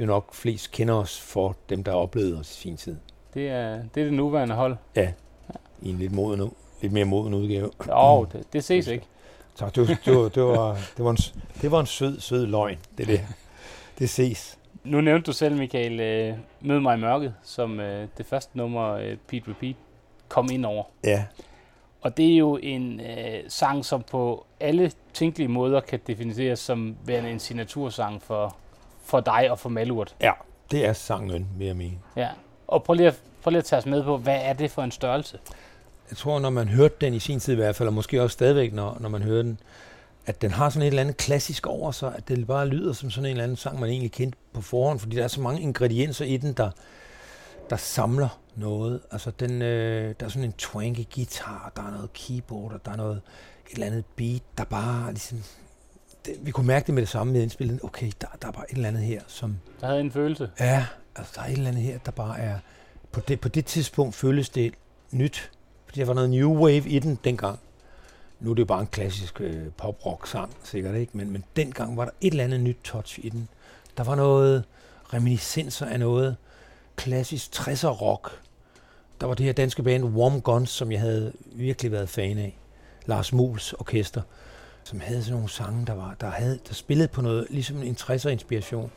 jo nok flest kender os for dem, der oplevede os i sin tid.
Det er det, er det nuværende hold.
I en lidt, moden, lidt mere moden udgave.
Jo, det, det ses ikke.
Så det var, det var, det var, det var, en, det var en sød, sød løgn, det der. Det ses.
Nu nævnte du selv, Michael, øh, Mød mig i mørket, som øh, det første nummer, øh, Pete Repeat, kom ind over.
Ja,
Og det er jo en øh, sang, som på alle tænkelige måder kan defineres som værende en signatursang for, for dig og for Malurt.
det er sangen, vil jeg mene.
Ja. Og prøv lige, at, prøv lige at tage os med på, hvad er det for en størrelse?
Jeg tror, når man hørte den i sin tid i hvert fald, og måske også stadigvæk, når, når man hører den, at den har sådan et eller andet klassisk over sig, at det bare lyder som sådan en eller anden sang, man egentlig kendte på forhånd, fordi der er så mange ingredienser i den, der, der samler noget. Altså, den, øh, der er sådan en twanky guitar, der er noget keyboard, og der er noget, et eller andet beat, der bare ligesom... Det, vi kunne mærke det med det samme med indspillet. Okay, der, der er bare et eller andet her, som...
Der havde en følelse.
Ja, altså der er et eller andet her, der bare er... På det, på det tidspunkt føles det nyt, fordi der var noget new wave i den dengang. Nu er det jo bare en klassisk øh, pop-rock-sang, sikkert ikke? Men, men dengang var der et eller andet nyt touch i den. Der var noget reminiscenser af noget klassisk 60'er rock. Der var det her danske band Warm Guns, som jeg havde virkelig været fan af. Lars Muls orkester, som havde sådan nogle sange, der, var, der, havde, der spillede på noget, ligesom en 60'er inspiration.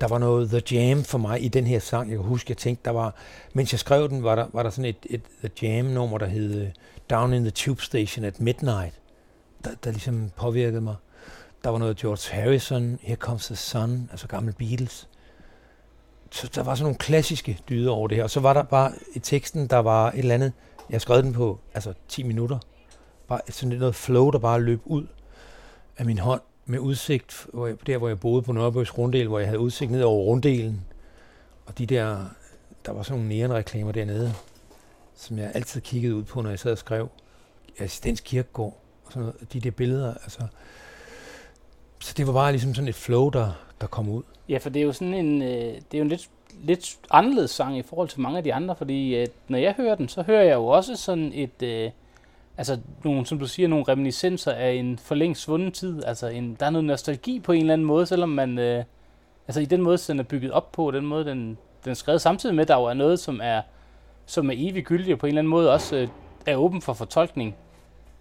Der var noget The Jam for mig i den her sang. Jeg kan huske, jeg tænkte, der var, mens jeg skrev den, var der, var der sådan et, et The Jam-nummer, der hed øh, Down in the Tube Station at Midnight, der, der ligesom påvirkede mig. Der var noget George Harrison, Here Comes the Sun, altså gamle Beatles. Så der var sådan nogle klassiske dyder over det her. Og så var der bare i teksten, der var et eller andet, jeg skrev den på altså 10 minutter. Bare altså, sådan noget flow, der bare løb ud af min hånd med udsigt, hvor jeg, der hvor jeg boede på Nørrebros Runddel, hvor jeg havde udsigt ned over runddelen. Og de der, der var sådan nogle neonreklamer dernede, som jeg altid kiggede ud på, når jeg sad og skrev. Assistens Kirkegård og sådan noget. De der billeder, altså. Så det var bare ligesom sådan et flow, der, der kom ud.
Ja, for det er jo sådan en, øh, det er jo en lidt, lidt anderledes sang i forhold til mange af de andre, fordi at når jeg hører den, så hører jeg jo også sådan et, øh, altså nogle, som du siger, nogle reminiscenser af en for længst svunden tid. Altså en, der er noget nostalgi på en eller anden måde, selvom man, øh, altså i den måde, den er bygget op på, den måde, den, den er skrevet samtidig med, at der jo er noget, som er, som er evig gyldig, og på en eller anden måde også øh, er åben for fortolkning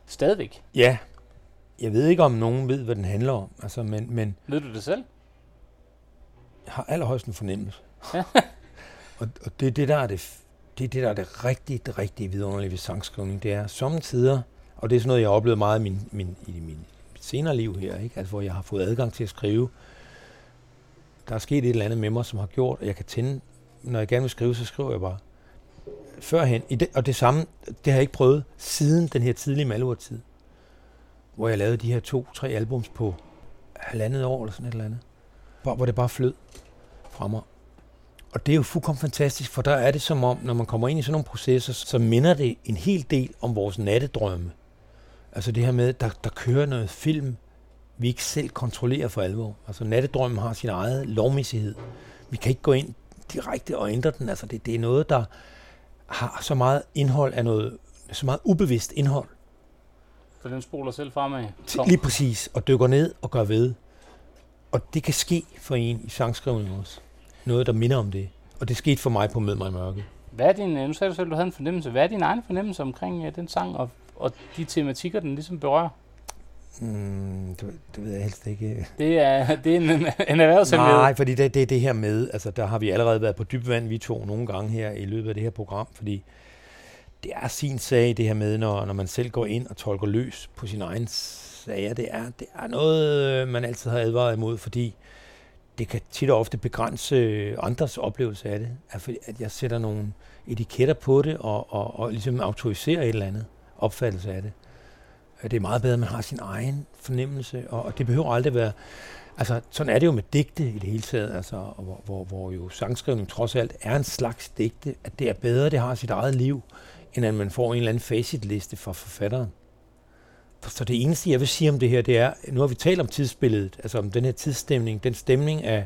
stadigvæk.
Ja. Jeg ved ikke, om nogen ved, hvad den handler om, altså, men, men
Ved du det selv?
jeg har allerhøjst en fornemmelse.
Ja. [LAUGHS]
og, og det er det, der er det, det, er det, der er det rigtige, det rigtige vidunderlige ved sangskrivning. Det er samtidig, og det er sådan noget, jeg har oplevet meget i min, min, i min, senere liv her, ikke? Altså, hvor jeg har fået adgang til at skrive. Der er sket et eller andet med mig, som har gjort, at jeg kan tænde når jeg gerne vil skrive, så skriver jeg bare. Førhen, i det, og det samme, det har jeg ikke prøvet siden den her tidlige Malurt-tid, hvor jeg lavede de her to-tre albums på halvandet år eller sådan et eller andet, hvor, hvor det bare flød fra mig. Og det er jo fuldkommen fantastisk, for der er det som om, når man kommer ind i sådan nogle processer, så minder det en hel del om vores nattedrømme. Altså det her med, der, der kører noget film, vi ikke selv kontrollerer for alvor. Altså nattedrømmen har sin eget lovmæssighed. Vi kan ikke gå ind direkte og ændre den. Altså det, det er noget, der har så meget indhold af noget, så meget ubevidst indhold.
For den spoler selv fremad.
Til- Lige præcis, og dykker ned og gør ved. Og det kan ske for en i sangskrivningen også. Noget, der minder om det. Og det skete for mig på Mød mig i mørke.
Hvad er din, øh, nu sagde du selv, du havde en fornemmelse. Hvad er din egen fornemmelse omkring uh, den sang og, og de tematikker, den ligesom berører?
Mm, det, det ved jeg helst ikke.
Det er, [LAUGHS] det er en, en erhvervshemmelighed.
Nej, fordi det, det er det her med, altså der har vi allerede været på dyb vand, vi to nogle gange her i løbet af det her program, fordi det er sin sag, det her med, når, når man selv går ind og tolker løs på sin egen sager. Det er, det er noget, øh, man altid har advaret imod, fordi det kan tit og ofte begrænse øh, andres oplevelse af det. At, fordi- at jeg sætter nogle etiketter på det, og, og, og ligesom autoriserer et eller andet opfattelse af det. Øh, det er meget bedre, at man har sin egen fornemmelse, og, og det behøver aldrig være... Altså, sådan er det jo med digte i det hele taget, altså, hvor, hvor, hvor jo sangskrivning trods alt er en slags digte, at det er bedre, det har sit eget liv, end at man får en eller anden facitliste fra forfatteren. Så det eneste, jeg vil sige om det her, det er, nu har vi talt om tidsbilledet, altså om den her tidsstemning, den stemning af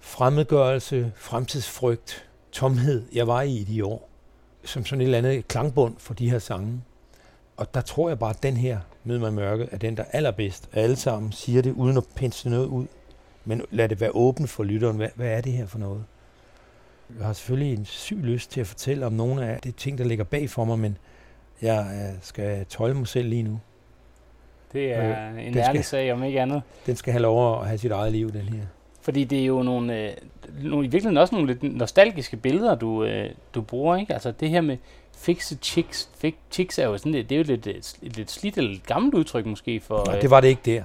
fremmedgørelse, fremtidsfrygt, tomhed, jeg var i i de år, som sådan et eller andet klangbund for de her sange. Og der tror jeg bare, at den her, Mød mig mørke, er den, der er allerbedst. Alle sammen siger det, uden at pinse noget ud. Men lad det være åbent for lytteren. Hvad, hvad er det her for noget? Jeg har selvfølgelig en syg lyst til at fortælle om nogle af de ting, der ligger bag for mig, men jeg øh, skal tøjle mig selv lige nu.
Det er en
skal-
ærlig sag, om ikke andet.
Den skal have lov at have sit eget liv, den her.
Fordi det er jo nogle, øh, nogle i virkeligheden også nogle lidt nostalgiske billeder, du, øh, du bruger, ikke? Altså det her med fixe chicks. Fix, chicks er jo sådan, det, det er jo lidt, et, et lidt slidt eller lidt gammelt udtryk måske for...
Og
øh,
det var det ikke der.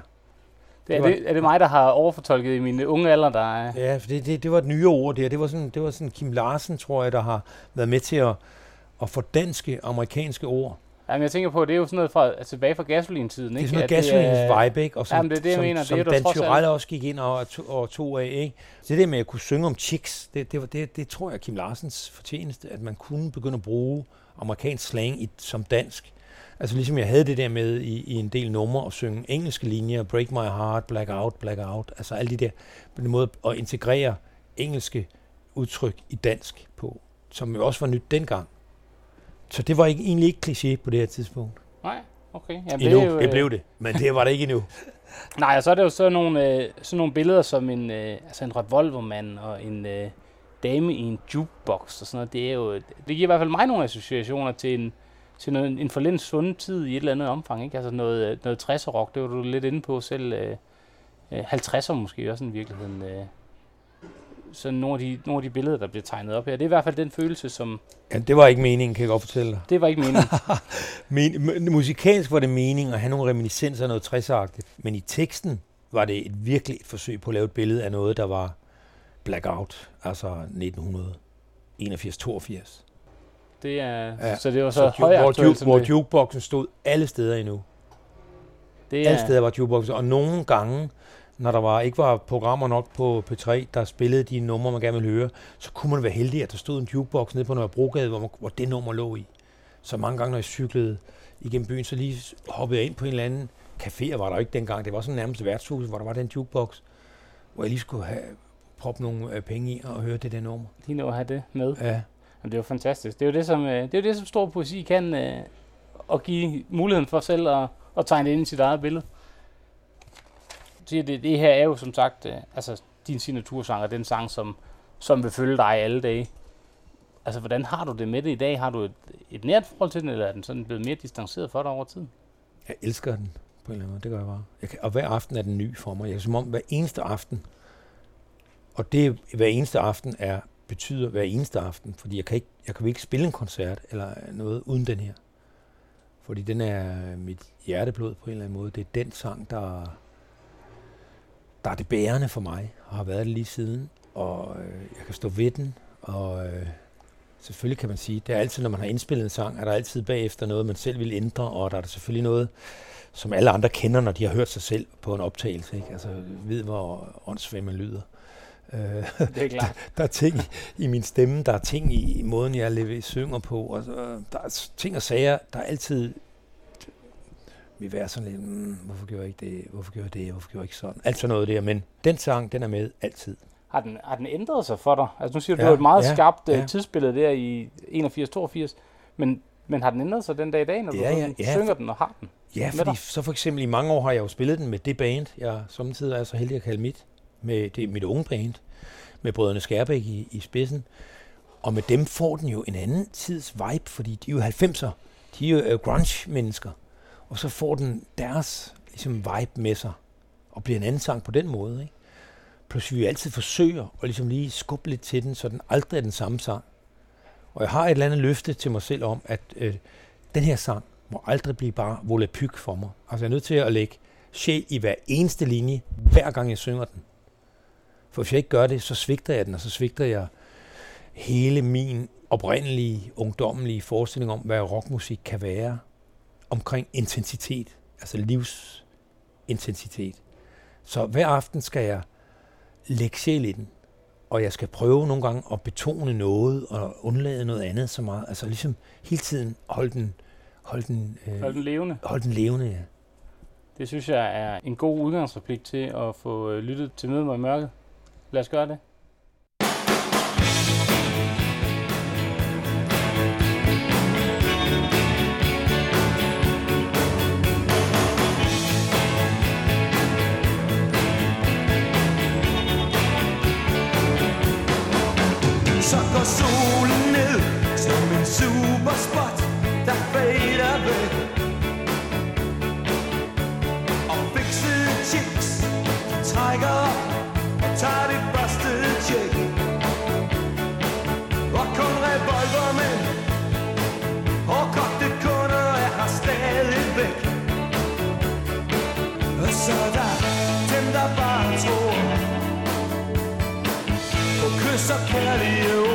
det, er,
det
er det mig, der har overfortolket i min unge alder, der er...
Ja, for det, det, det var et nye ord der. Det var, sådan, det var sådan Kim Larsen, tror jeg, der har været med til at, at fordanske amerikanske ord.
Jamen, jeg tænker på, det er jo sådan noget fra, altså, tilbage fra gasolintiden,
Det
ikke?
er sådan noget
At det
gasolins
er-
vibe, ikke? Og som,
Jamen, det er det, jeg
som,
mener. Det
Som
er jo
Dan Tyrell også gik ind og, to, og tog af, ikke? Så det der med at kunne synge om chicks, det, det, var, det, det tror jeg er Kim Larsens fortjeneste, at man kunne begynde at bruge amerikansk slang i, som dansk. Altså ligesom jeg havde det der med i, i en del numre at synge engelske linjer, Break My Heart, Black Out, Black Out, altså alle de der, på den måde at integrere engelske udtryk i dansk på, som jo også var nyt dengang. Så det var ikke, egentlig ikke kliché på det her tidspunkt.
Nej, okay. Jamen,
Endnu.
er jo,
Det
øh,
blev det, men det var det ikke endnu. [LAUGHS]
Nej, og så er det jo sådan nogle, øh, sådan nogle billeder som en, øh, altså en revolvermand og en øh, dame i en jukebox og sådan noget. Det, er jo, det giver i hvert fald mig nogle associationer til en, til noget, en for længst svunden tid i et eller andet omfang. Ikke? Altså noget, øh, noget 60'er rock, det var du lidt inde på selv. Øh, øh, 50'er måske også i virkeligheden. Øh, sådan nogle af, de, nogle af de billeder, der bliver tegnet op her. Det er i hvert fald den følelse, som...
Ja, det var ikke meningen, kan jeg godt fortælle dig.
Det var ikke meningen. [LAUGHS]
Men, musikalsk var det meningen at have nogle reminiscenser af noget 60'er-agtigt, men i teksten var det et virkelig et forsøg på at lave et billede af noget, der var blackout, altså 1981-82.
Det er,
Ja.
Så det var så,
Så, ju- hvor,
højaktuelt,
ju- hvor jukeboxen stod alle steder endnu.
det
Alle
er.
steder var jukeboxen, og nogle gange, når der var, ikke var programmer nok på P3, der spillede de numre, man gerne ville høre, så kunne man være heldig, at der stod en jukebox nede på Nørrebrogade, hvor, man, hvor det nummer lå i. Så mange gange, når jeg cyklede igennem byen, så lige hoppede jeg ind på en eller anden café, var der ikke dengang. Det var sådan nærmest værtshus, hvor der var den jukebox, hvor jeg lige skulle have proppe nogle øh, penge i og høre det der nummer.
Lige nå at have det med.
Ja.
Jamen, det jo fantastisk. Det er jo det, som, øh, det, er jo det, som stor poesi kan, øh, at give muligheden for selv at, at tegne det ind i sit eget billede. Siger, Det, det her er jo som sagt øh, altså, din signatursang, og den sang, som, som vil følge dig alle dage. Altså, hvordan har du det med det i dag? Har du et, et nært forhold til den, eller er den sådan blevet mere distanceret for dig over tid?
Jeg elsker den på en eller anden måde. Det gør jeg bare. Jeg kan, og hver aften er den ny for mig. Jeg er som om hver eneste aften, og det hver eneste aften er betyder hver eneste aften, fordi jeg kan ikke, jeg kan ikke spille en koncert eller noget uden den her. Fordi den er øh, mit hjerteblod på en eller anden måde. Det er den sang, der, der er det bærende for mig, og har været det lige siden. og øh, jeg kan stå ved den, og øh, selvfølgelig kan man sige, det er altid, når man har indspillet en sang, er der altid bagefter noget, man selv vil ændre, og der er der selvfølgelig noget, som alle andre kender, når de har hørt sig selv på en optagelse, ikke? altså ved, hvor åndssvagt man lyder. Øh,
Det er klart. [LAUGHS]
der er ting i, i min stemme, der er ting i måden, jeg lever, synger på, og så, der er ting og sager, der er altid vil være sådan lidt, mm, hvorfor gjorde jeg ikke det, hvorfor gjorde jeg det, hvorfor gjorde jeg ikke sådan, alt sådan noget der, men den sang, den er med altid.
Har den, har den ændret sig for dig? Altså nu siger du,
Ja,
du har et meget
ja,
skarpt
ja.
ja. tidsbillede der i 81-82, men, men har den ændret sig den dag i dag, når du
Ja, ja, ja,
synger
for-
den og har den?
Ja, fordi
dig?
så for eksempel i mange år har jeg jo spillet den med det band, jeg samtidig er så heldig at kalde mit, med det mit unge band, med brødrene Skærbæk i, i spidsen. Og med dem får den jo en anden tids vibe, fordi de er jo 90'er. De er jo øh, grunge-mennesker. Og så får den deres ligesom, vibe med sig, og bliver en anden sang på den måde. Ikke? Plus vi altid forsøger at ligesom lige skubbe lidt til den, så den aldrig er den samme sang. Og jeg har et eller andet løfte til mig selv om, at øh, den her sang må aldrig blive bare volapyk for mig. Altså jeg er nødt til at lægge sjæl i hver eneste linje, hver gang jeg synger den. For hvis jeg ikke gør det, så svigter jeg den, og så svigter jeg hele min oprindelige, ungdommelige forestilling om, hvad rockmusik kan være omkring intensitet, altså livsintensitet. Så hver aften skal jeg lægge sjæl i den, og jeg skal prøve nogle gange at betone noget og undlade noget andet så meget. Altså ligesom hele tiden holde den, holde den, øh,
Hold den levende.
holde den levende, ja.
Det synes jeg er en god udgangsreplik til at få øh, lyttet til Møde mig i mørket. Lad os gøre det.
Så går solen ned som en superspot, der fader væk. Og fikset chicks de trækker op og tager det første tjek. Og kun revolvermænd og kogte kunder er her stadigvæk. Og så der og kys og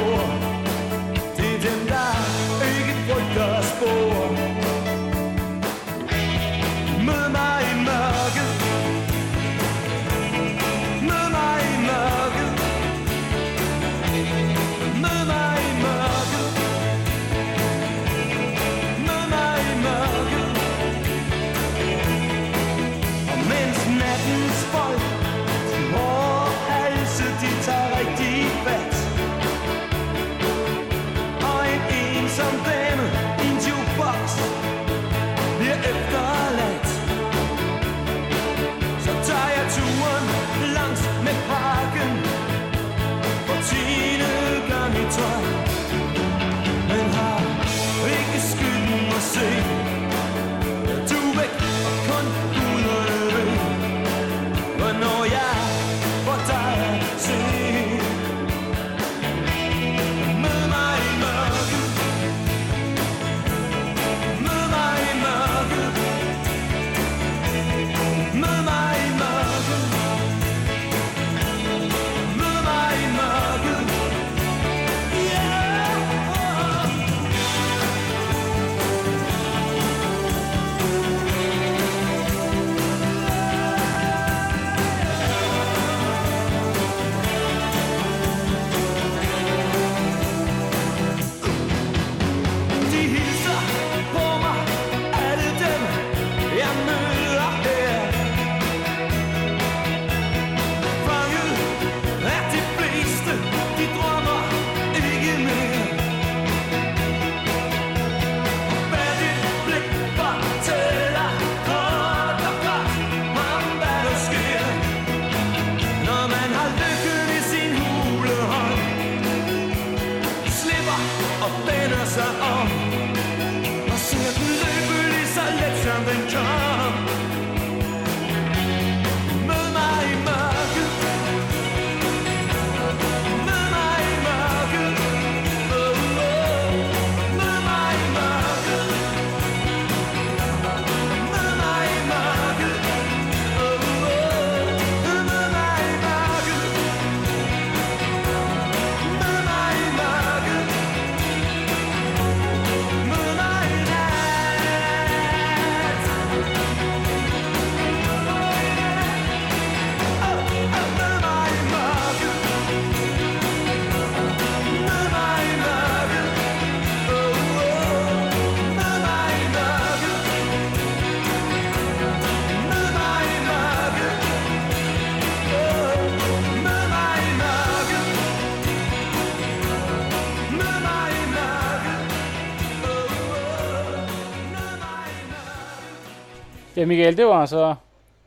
Ja, Michael, det var så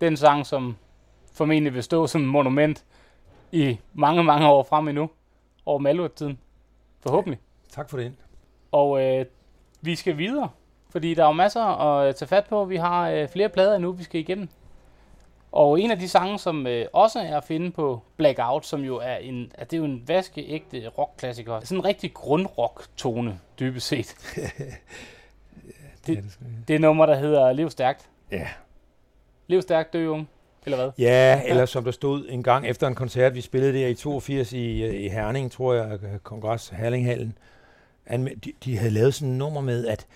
den sang, som formentlig vil stå som monument i mange, mange år frem endnu. Over Malurt-tiden. Forhåbentlig.
Tak for den.
Og øh, vi skal videre, fordi der er jo masser at tage fat på. Vi har øh, flere plader endnu, vi skal igennem. Og en af de sange, som øh, også er at finde på Blackout, som jo er en, at det er jo en vaskeægte rockklassiker. Sådan en rigtig grundrock-tone, dybest set. [LAUGHS]
Det, er det.
Det er nummer, der hedder Lev Stærkt.
Ja.
Lev Stærkt, dø ung. Eller hvad?
Ja, eller som der stod en gang efter en koncert, vi spillede der i 82 i, øh, i Herning, tror jeg, Kongres Herlinghallen. Anme- de, de havde lavet sådan en nummer med, at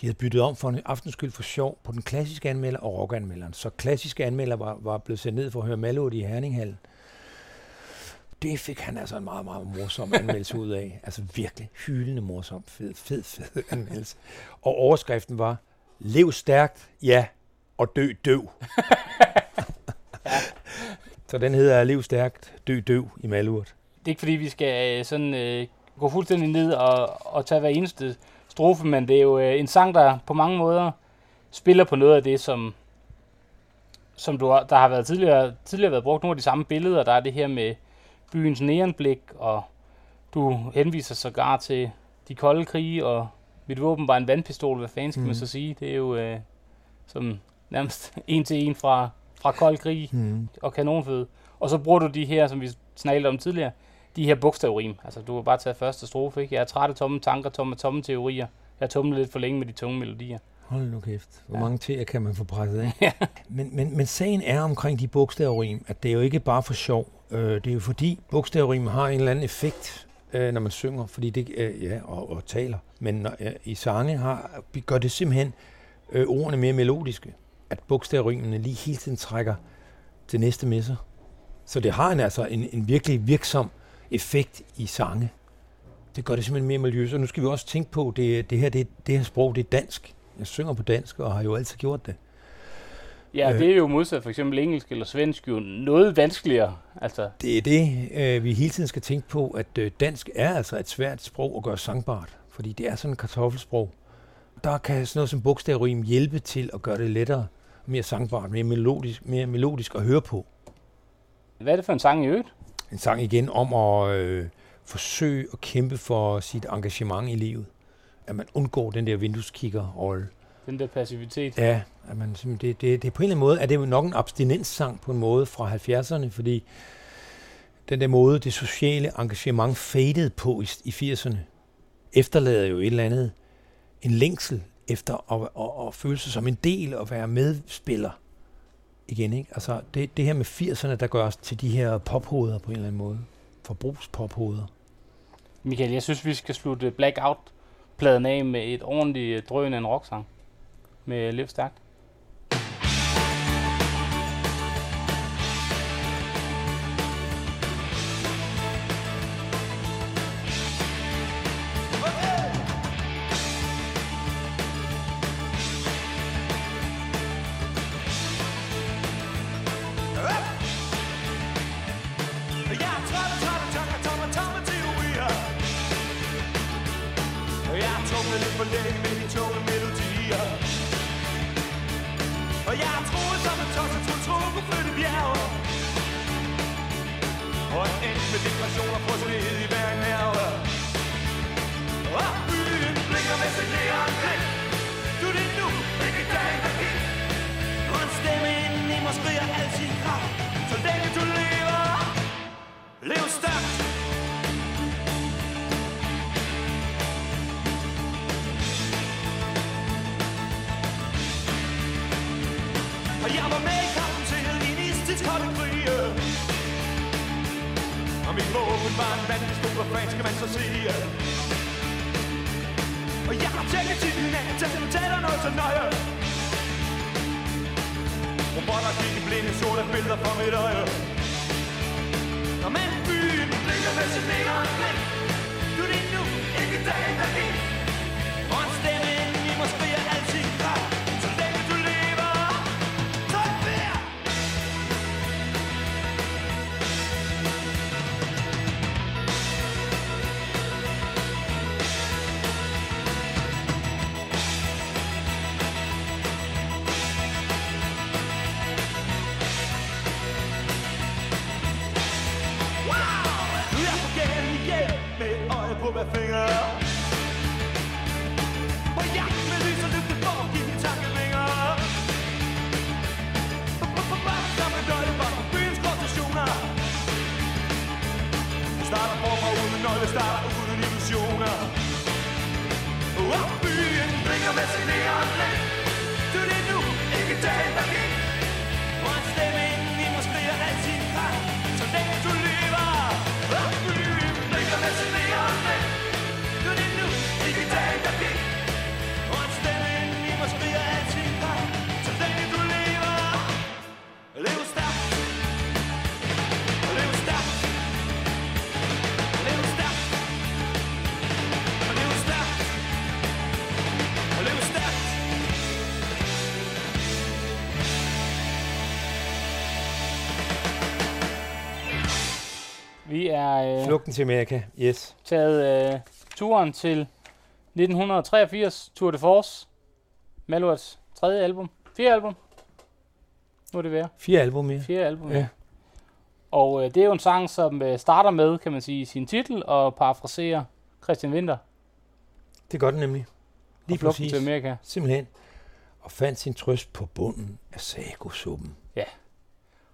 de havde byttet om for en aftenskyld for sjov på den klassiske anmelder og rockanmelderen. Så klassiske anmelder var, var blevet sendt ned for at høre Malurt i Herninghallen. Det fik han altså en meget, meget morsom anmeldelse ud af. [LAUGHS] Altså virkelig hyldende morsom, fed, fed, fed anmeldelse. Og overskriften var, lev stærkt, ja, og dø døv. [LAUGHS] Så den hedder Lev stærkt, dø døv i Malurt.
Det er ikke fordi, vi skal øh, sådan øh, gå fuldstændig ned og, og tage hver eneste strofe, men det er jo øh, en sang, der på mange måder spiller på noget af det, som, som du, der har været tidligere, tidligere været brugt nogle af de samme billeder. Der er det her med byens neonblik, og du henviser sågar til de kolde krige, og mit våben var en vandpistol, hvad fanden skal mm. man så sige? Det er jo øh, som nærmest en til en fra, fra kold krig
Hmm.
og kanonføde. Og så bruger du de her, som vi snakkede om tidligere, de her bogstavrim. Altså, du har bare taget første strofe, ikke? Jeg er træt af tomme tanker, tomme, tomme teorier. Jeg har tumlet lidt for længe med de tunge melodier.
Hold nu kæft. Hvor
Ja.
mange teer kan man få presset af? [LAUGHS] men, men, men sagen er omkring de bogstavrim, at det er jo ikke bare for sjov. Øh, det er jo fordi bogstavrim har en eller anden effekt, øh, når man synger, fordi det, øh, ja, og, og taler. Men når, øh, i sange har, gør det simpelthen øh, ordene mere melodiske. At bogstavrimene lige hele tiden trækker til næste med sig. Så det har en, altså en, en virkelig virksom effekt i sange. Det gør det simpelthen mere miljøs. Og nu skal vi også tænke på, det, det, her, det, det her sprog, det er dansk. Jeg synger på dansk, og har jo altid gjort det.
Ja,
Øh.
det er jo modsat for eksempel engelsk eller svensk jo noget vanskeligere. Altså,
Det er det, øh, vi hele tiden skal tænke på, at øh, dansk er altså et svært sprog at gøre sangbart. Fordi det er sådan et kartoffelsprog. Der kan sådan noget som bogstavrim hjælpe til at gøre det lettere, mere sangbart, mere melodisk, mere melodisk at høre på.
hvad er det for en sang i øvrigt?
En sang igen om at øh, forsøge at kæmpe for sit engagement i livet. At man undgår den der vindueskigger-rolle.
Den der passivitet.
Ja, at man, simpelthen- det, det, det på en eller anden måde er det jo nok en abstinenssang på en måde fra 70'erne, fordi den der måde, det sociale engagement faded på i, i 80'erne, efterlader jo et eller andet, en længsel efter at, at, at føle sig som en del og være medspiller igen. Ikke? Altså det, det her med 80'erne, der gør os til de her pophoveder på en eller anden måde. Forbrugspophoveder.
Michael, jeg synes, vi skal slutte Blackout-pladen af med et ordentligt øh, drøn af en rocksang. Med Liv
Stærkt.
Flugten til Amerika, yes.
taget øh, turen til 1983, Tour de Force. Malurts tredje album. Fjerde album. Nu er det værd.
Fire album mere.
Fjerde album.
Ja.
Og øh, det er jo en sang, som øh, starter med, kan man sige, sin titel og parafraserer Christian Winter.
Det gør den nemlig. Lige
og
præcis.
til Amerika.
Simpelthen. Og fandt sin trøst på bunden af sagosuppen.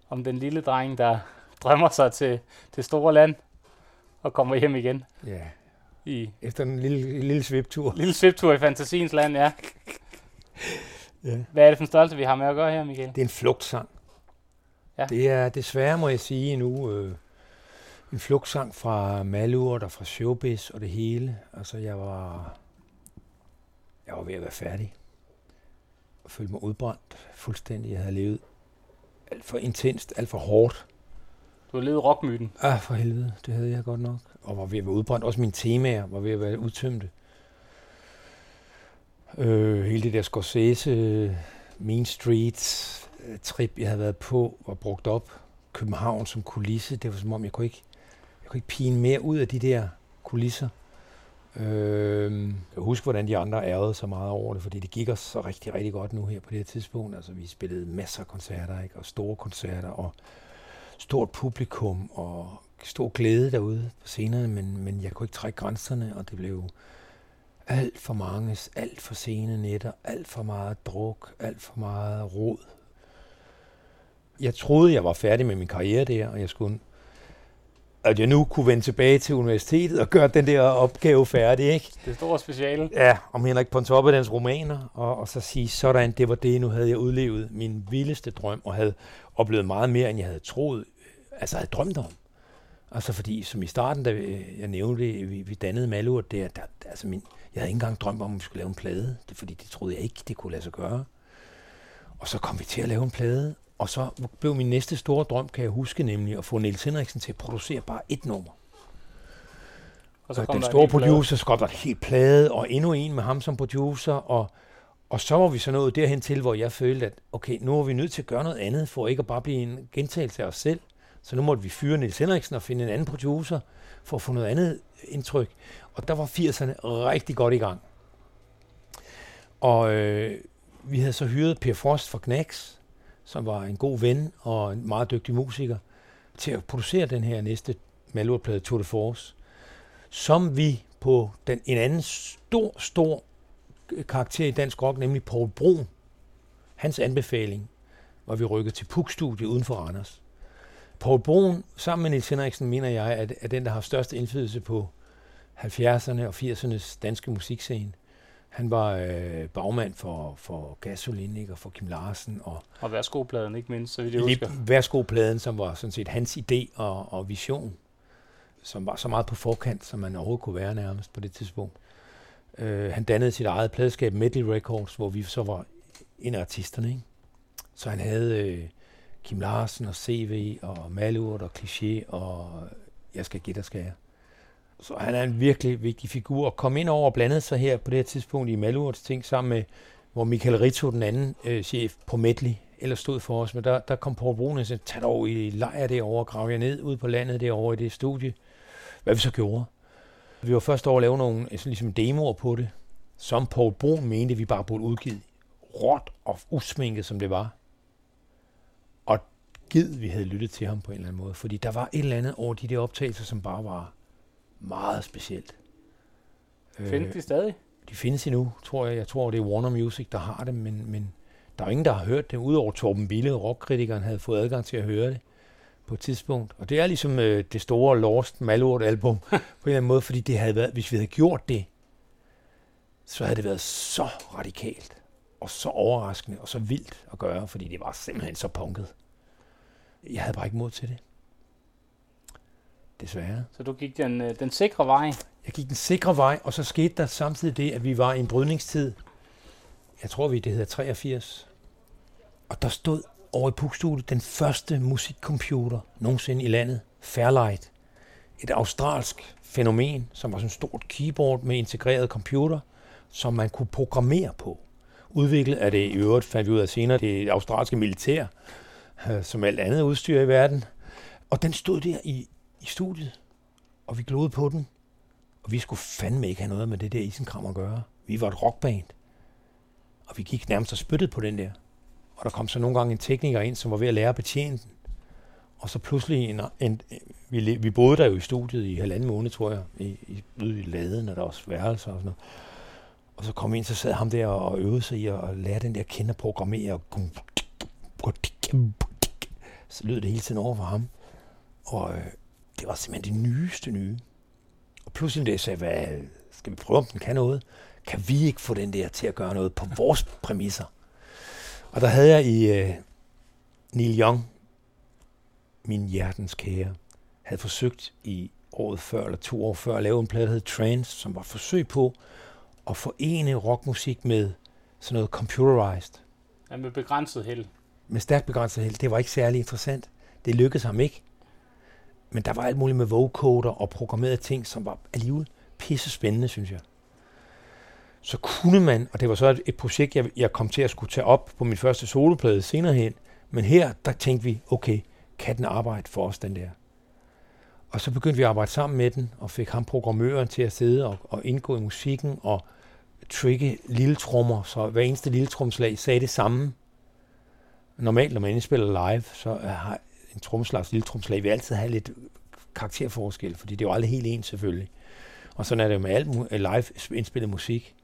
Om den lille dreng, der [LAUGHS] drømmer sig til det store land og kommer hjem igen
Ja.
i
Efter en lille, lille sviptur.
lille sviptur i fantasiens land, ja.
Ja.
Hvad er det for en størrelse, vi har med at gøre her, Michael?
Det er en flugtsang.
Ja.
Det er desværre, må jeg sige nu, øh, en flugtsang fra Malurt og fra Showbiz og det hele. Altså, jeg var, jeg var ved at være færdig. Jeg følte mig udbrændt fuldstændig. Jeg havde levet alt for intenst, alt for hårdt.
Du har levet rockmyten.
Ah, for helvede, det havde jeg godt nok. Og var ved at være udbrændt. Også mine temaer var ved at være udtømte. Øh, hele det der Scorsese, Main Street øh, trip, jeg havde været på, var brugt op. København som kulisse, det var som om, jeg kunne ikke, jeg kunne ikke pine mere ud af de der kulisser. Øh, jeg husker, hvordan de andre ærede så meget over det, fordi det gik os så rigtig, rigtig godt nu her på det her tidspunkt. Altså, vi spillede masser af koncerter, ikke? og store koncerter, og stort publikum og stor glæde derude på scenerne, men, men jeg kunne ikke trække grænserne, og det blev alt for mange, alt for sene nætter, alt for meget druk, alt for meget rod. Jeg troede, jeg var færdig med min karriere der, og jeg skulle at jeg nu kunne vende tilbage til universitetet og gøre den der opgave færdig, ikke?
Det store speciale.
Ja, om Henrik Pontoppidans romaner, og, og så sige, sådan, det var det, nu havde jeg udlevet min vildeste drøm, og havde oplevet meget mere, end jeg havde troet, altså havde drømt om. Altså fordi, som i starten, da vi- jeg nævnte, vi, vi dannede Malurt der, der, altså min, jeg havde ikke engang drømt om, at vi skulle lave en plade, det, fordi det troede jeg ikke, det kunne lade sig gøre. Og så kom vi til at lave en plade, og så blev min næste store drøm, kan jeg huske, nemlig at få Niels Henriksen til at producere bare et nummer.
Og så
Og
kom
den
der
store producer, så kom der et helt plade, og endnu en med ham som producer, og, og så var vi så nået derhen til, hvor jeg følte, at okay, nu er vi nødt til at gøre noget andet, for ikke at bare blive en gentagelse af os selv. Så nu måtte vi fyre Niels Henriksen og finde en anden producer, for at få noget andet indtryk. Og der var 80'erne rigtig godt i gang. Og øh, vi havde så hyret Per Frost fra Knacks, som var en god ven og en meget dygtig musiker, til at producere den her næste malurplade Tour de Force som vi på den, en anden stor, stor karakter i dansk rock, nemlig Paul Brun, hans anbefaling, var vi rykket til Puk-studiet uden for Randers. Paul Brun, sammen med Niels Henriksen, mener jeg, er, er den, der har størst indflydelse på 70'erne og 80'ernes danske musikscene. Han var øh, bagmand for, for Gasolin, ikke, og for Kim Larsen, og
Og værsgo-pladen, ikke mindst, så vidt jeg husker.
Værsgo-pladen, som var sådan set hans idé og, og vision, som var så meget på forkant, som man overhovedet kunne være nærmest på det tidspunkt. Øh, han dannede sit eget pladskab, Medley Records, hvor vi så var en af artisterne. Ikke? Så han havde øh, Kim Larsen og CV og Malurt og Cliché og øh, Jeg skal give skal jeg. Så han er en virkelig vigtig figur, og kom ind over og blandede sig her på det her tidspunkt i Malurts ting sammen med, hvor Michael Ritto, den anden øh, chef på Medley, eller stod for os, men der, der kom Paul Brun og sagde, tag dog i lejr derovre, grav jer ned ud på landet derovre i det studie. Hvad vi så gjorde. Vi var først over at lave nogle ligesom demoer på det, som Paul Brun mente, vi bare burde udgive. Råt og usminket, som det var. Og gid, vi havde lyttet til ham på en eller anden måde. Fordi der var et eller andet over de der optagelser, som bare var meget specielt.
Findes de stadig?
de findes endnu, tror jeg. Jeg tror, det er Warner Music, der har dem, men, men der er ingen, der har hørt det, udover Torben Bille, rockkritikeren, havde fået adgang til at høre det på et tidspunkt. Og det er ligesom øh, det store Lost Malort album [LAUGHS] på en eller anden måde, fordi det havde været, hvis vi havde gjort det, så havde det været så radikalt og så overraskende og så vildt at gøre, fordi det var simpelthen så punket. Jeg havde bare ikke mod til det. Desværre.
Så du gik den, øh, den sikre vej.
Jeg gik den sikre vej, og så skete der samtidig det, at vi var i en brydningstid. Jeg tror, vi det hedder 83. Og der stod over i pukstudiet den første musikcomputer nogensinde i landet. Fairlight. Et australsk fænomen, som var sådan et stort keyboard med integreret computer, som man kunne programmere på. Udviklet af det i øvrigt, fandt vi ud af senere, det australske militær, øh, som alt andet udstyr i verden. Og den stod der i, i studiet, og vi glodede på den. Og vi skulle fandme ikke have noget med det der isenkram at gøre. Vi var et rockband. Og vi gik nærmest og spyttede på den der. Og der kom så nogle gange en tekniker ind, som var ved at lære at betjene den. Og så pludselig, en, en, vi, vi boede der jo i studiet i halvanden måned, tror jeg, i, i, ude i laden, og der var også værelser og sådan noget. Og så kom vi ind, så sad ham der og øvede sig i at lære den der kende at programmere. Og så lød det hele tiden over for ham. Og øh, det var simpelthen det nyeste nye. Og pludselig det sagde, hvad, skal vi prøve, om den kan noget? Kan vi ikke få den der til at gøre noget på vores præmisser? Og der havde jeg i øh, Neil Young, min hjertens kære, havde forsøgt i året før, eller to år før, at lave en plade, der hed Trance, som var et forsøg på at forene rockmusik med sådan noget computerized,
Ja, med begrænset held.
med stærkt begrænset held. Det var ikke særlig interessant. Det lykkedes ham ikke. Men der var alt muligt med vocoder og programmerede ting, som var alligevel pisse spændende, synes jeg. Så kunne man, og det var så et, et projekt, jeg, jeg kom til at skulle tage op på min første soloplade senere hen, men her, der tænkte vi, okay, kan den arbejde for os, den der? Og så begyndte vi at arbejde sammen med den, og fik ham programmøren til at sidde og, og indgå i musikken, og trigge lille trommer, så hver eneste lille tromslag sagde det samme. Normalt, når man indspiller live, så har en tromslags lille tromslag, vil altid have lidt karakterforskel, fordi det er jo aldrig helt ens selvfølgelig. Og sådan er det jo med alt live indspillet musik.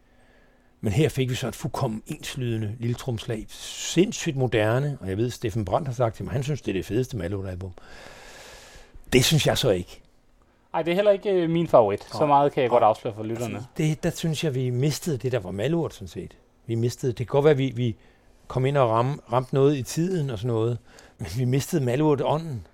Men her fik vi så et fuldkommen enslydende lille tromslag. Sindssygt moderne, og jeg ved, Steffen Brandt har sagt til mig, han synes, det er det fedeste Malot-album. Det synes jeg så ikke.
Ej, det er heller ikke øh, min favorit. Så
Nej.
meget kan jeg godt
Nej.
afsløre for lytterne.
Det, der synes jeg, vi mistede det, der var malurt, sådan set. Vi mistede, det kan godt være, at vi, vi kom ind og ram, ramte noget i tiden og sådan noget, men vi mistede malurt ånden.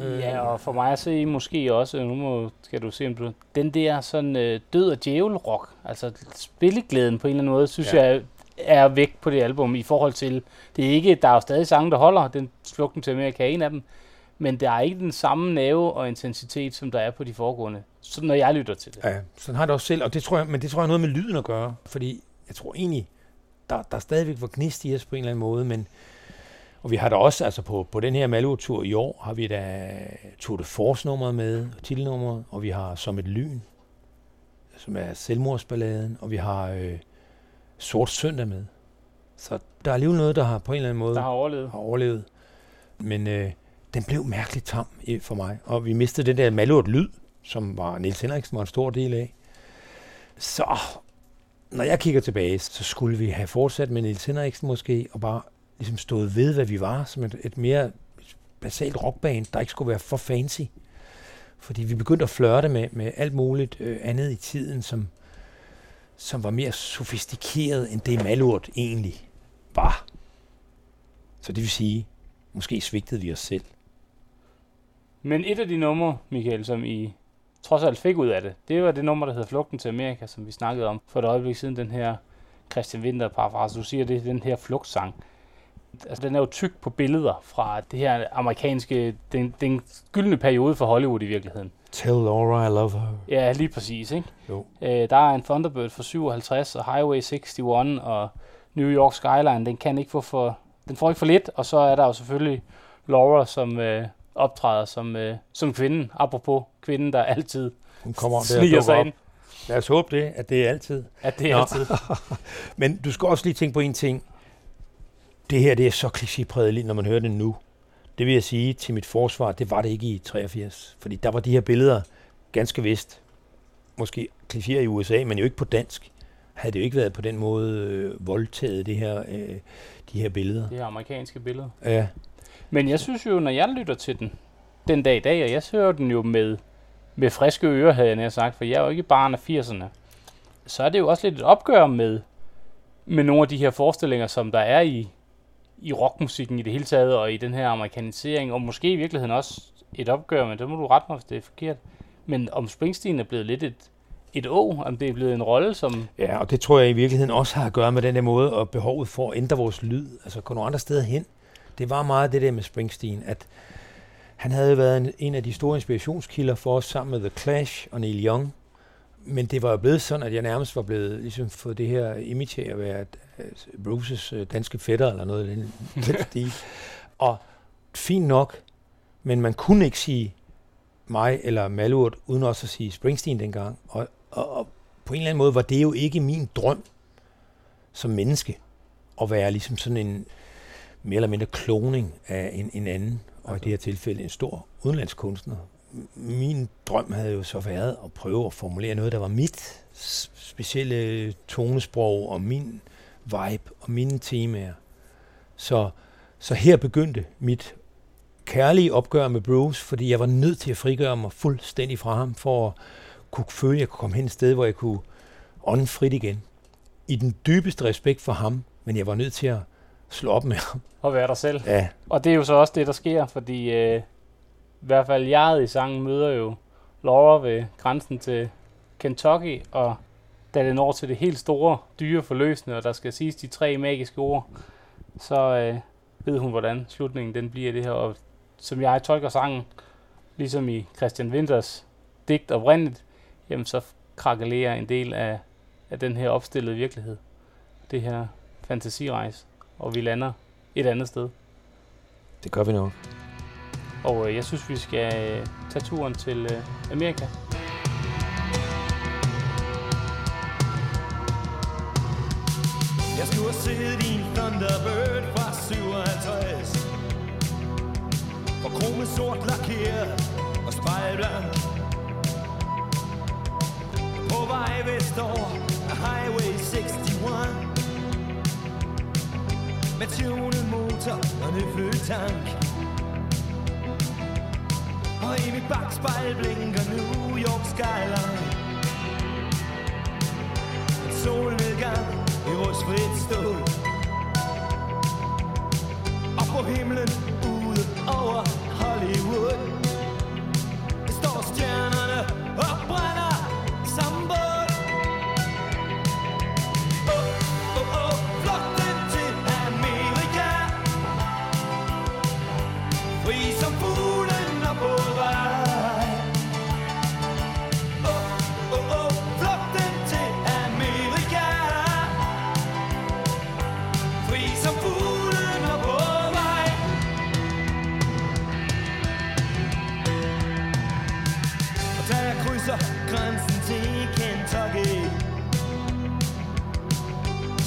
Ja, og for mig at se måske også, nu må, skal du se, om du, den der sådan øh, død og djævel rock, altså spilleglæden på en eller anden måde, synes
Ja.
jeg er væk på det album i forhold til, det er ikke, der er jo stadig sange, der holder, den flugten til Amerika er en af dem, men der er ikke den samme nerve og intensitet, som der er på de foregående, så når jeg lytter til det.
Ja, sådan har det også selv, og det tror jeg, men det tror jeg har noget med lyden at gøre, fordi jeg tror egentlig, der, der stadigvæk var gnist i os på en eller anden måde, men og vi har da også, altså på, på den her Malurt-tur i år, har vi da Tour de Force-nummeret med, titelnummeret, og vi har Som et lyn, som er selvmordsballaden, og vi har øh, Sort Søndag med. Så der er alligevel noget, der har på en eller anden måde
Der har overlevet.
har overlevet. Men øh, den blev mærkeligt tam for mig, og vi mistede den der malurt lyd, som var Niels Henriksen var en stor del af. Så når jeg kigger tilbage, så skulle vi have fortsat med Niels Henriksen måske, og bare ligesom stået ved, hvad vi var, som et, et mere basalt rockband, der ikke skulle være for fancy. Fordi vi begyndte at flørte med, med alt muligt øh, andet i tiden, som, som var mere sofistikeret, end det Malurt egentlig var. Så det vil sige, måske svigtede vi os selv.
Men et af de numre, Michael, som I trods alt fik ud af det, det var det nummer, der hedder Flugten til Amerika, som vi snakkede om for et øjeblik siden, den her Christian Winter parafrase. Du siger, det er den her flugtsang. Altså, den er jo tyk på billeder fra det her amerikanske, den, den gyldne periode for Hollywood i virkeligheden.
Tell Laura I love her.
Ja, lige præcis, ikke?
Jo.
Øh, der er en Thunderbird for 57, og Highway 61, og New York Skyline, den kan ikke få for, den får ikke for lidt, og så er der jo selvfølgelig Laura, som øh, optræder som, øh, som kvinden, apropos kvinden, der altid
Hun kommer der
sniger sig
op.
ind,
Lad os håbe det, at det er altid.
at det er
Nå.
altid. [LAUGHS]
Men du skal også lige tænke på en ting. Det her, det er så klichépræget, når man hører det nu. Det vil jeg sige til mit forsvar, det var det ikke i 83. Fordi der var de her billeder ganske vist måske klichéer i USA, men jo ikke på dansk, havde det jo ikke været på den måde øh, voldtaget, det her, øh, de her billeder.
Det her amerikanske billede.
Ja,
Men jeg synes jo, når jeg lytter til den, den dag i dag, og jeg hører den jo med, med friske ører, havde jeg nær sagt, for jeg er jo ikke barn af 80'erne, så er det jo også lidt et opgør med, med nogle af de her forestillinger, som der er i, i rockmusikken i det hele taget, og i den her amerikanisering, og måske i virkeligheden også et opgør, men det må du rette mig, hvis det er forkert. Men om Springsteen er blevet lidt et, et å, om det er blevet en rolle, som...
Ja, og det tror jeg i virkeligheden også har at gøre med den der måde og behovet for at ændre vores lyd, altså gå nogle andre steder hen. Det var meget det der med Springsteen, at han havde været en, en af de store inspirationskilder for os sammen med The Clash og Neil Young. Men det var jo blevet sådan, at jeg nærmest var blevet ligesom fået det her image af at være Bruces øh, danske fætter eller noget i den, [LAUGHS] den stil. Og fint nok, men man kunne ikke sige mig eller Malurt, uden også at sige Springsteen dengang. Og, og, og på en eller anden måde var det jo ikke min drøm som menneske at være ligesom sådan en mere eller mindre kloning af en, en anden, og i det her tilfælde en stor udenlandskunstner. Min drøm havde jo så været at prøve at formulere noget, der var mit specielle tonesprog og min vibe og mine temaer. Så, så her begyndte mit kærlige opgør med Bruce, fordi jeg var nødt til at frigøre mig fuldstændig fra ham, for at kunne føle, at jeg kunne komme hen et sted, hvor jeg kunne ånde frit igen. I den dybeste respekt for ham, men jeg var nødt til at slå op med ham.
at være dig selv.
Ja,
Og det er jo så også det, der sker, fordi øh, i hvert fald jeg i sangen møder jo Laura ved grænsen til Kentucky, og da det når til det helt store, dyre forløsende, og der skal siges de tre magiske ord, så øh, ved hun, hvordan slutningen den bliver det her. Og som jeg tolker sangen, ligesom i Christian Winters digt oprindeligt, jamen så krakelerer en del af, af den her opstillede virkelighed. Det her fantasirejse, og vi lander et andet sted.
det gør vi nok.
Og øh, jeg synes, vi skal øh, tage turen til øh, Amerika.
Jeg skulle have set din Thunderbird fra 57 Og krome sort lakeret og spejlblank På vej vestover af Highway 61 Med tunet motor og nyfødt tank og i mit bagspejl blinker New York skyline. Solnedgang i rustfrit stål. Og på himlen ude over Hollywood. Der står stjernerne og brænder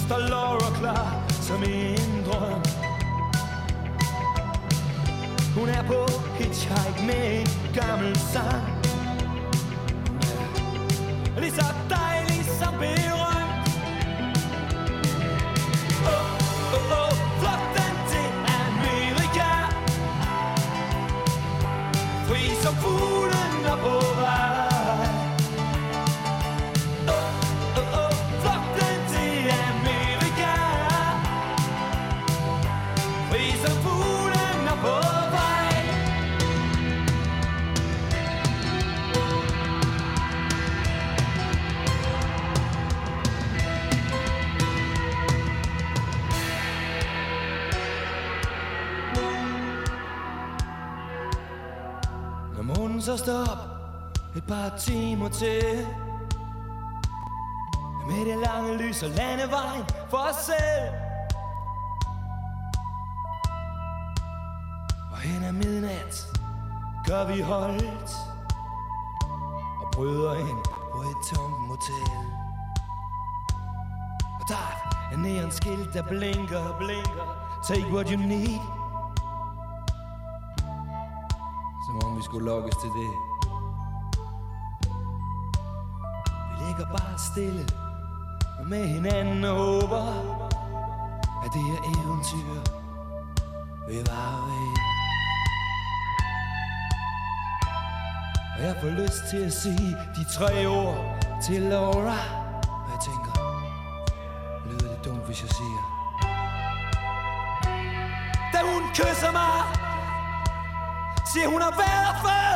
Står Laura klar som en drøm. Hun er på hitchhike med en gammel sang. Lige så dejlig som berømt så stop et par timer til. Med det lange lys og landevejen for os selv. Og hen ad midnat gør vi holdt Og bryder ind på et tomt motel. Og der er neonskilt, der blinker og blinker. Take what you need. Som skulle lokkes til det Vi ligger bare stille og med hinanden og håber, at det her eventyr vil vare ved. Og jeg får lyst til at sige de tre ord til Laura. Og jeg tænker, lyder det dumt, hvis jeg siger. Da hun kysser mig, siger hun har været før.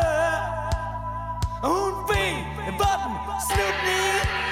Og hun ved, hvor den slutning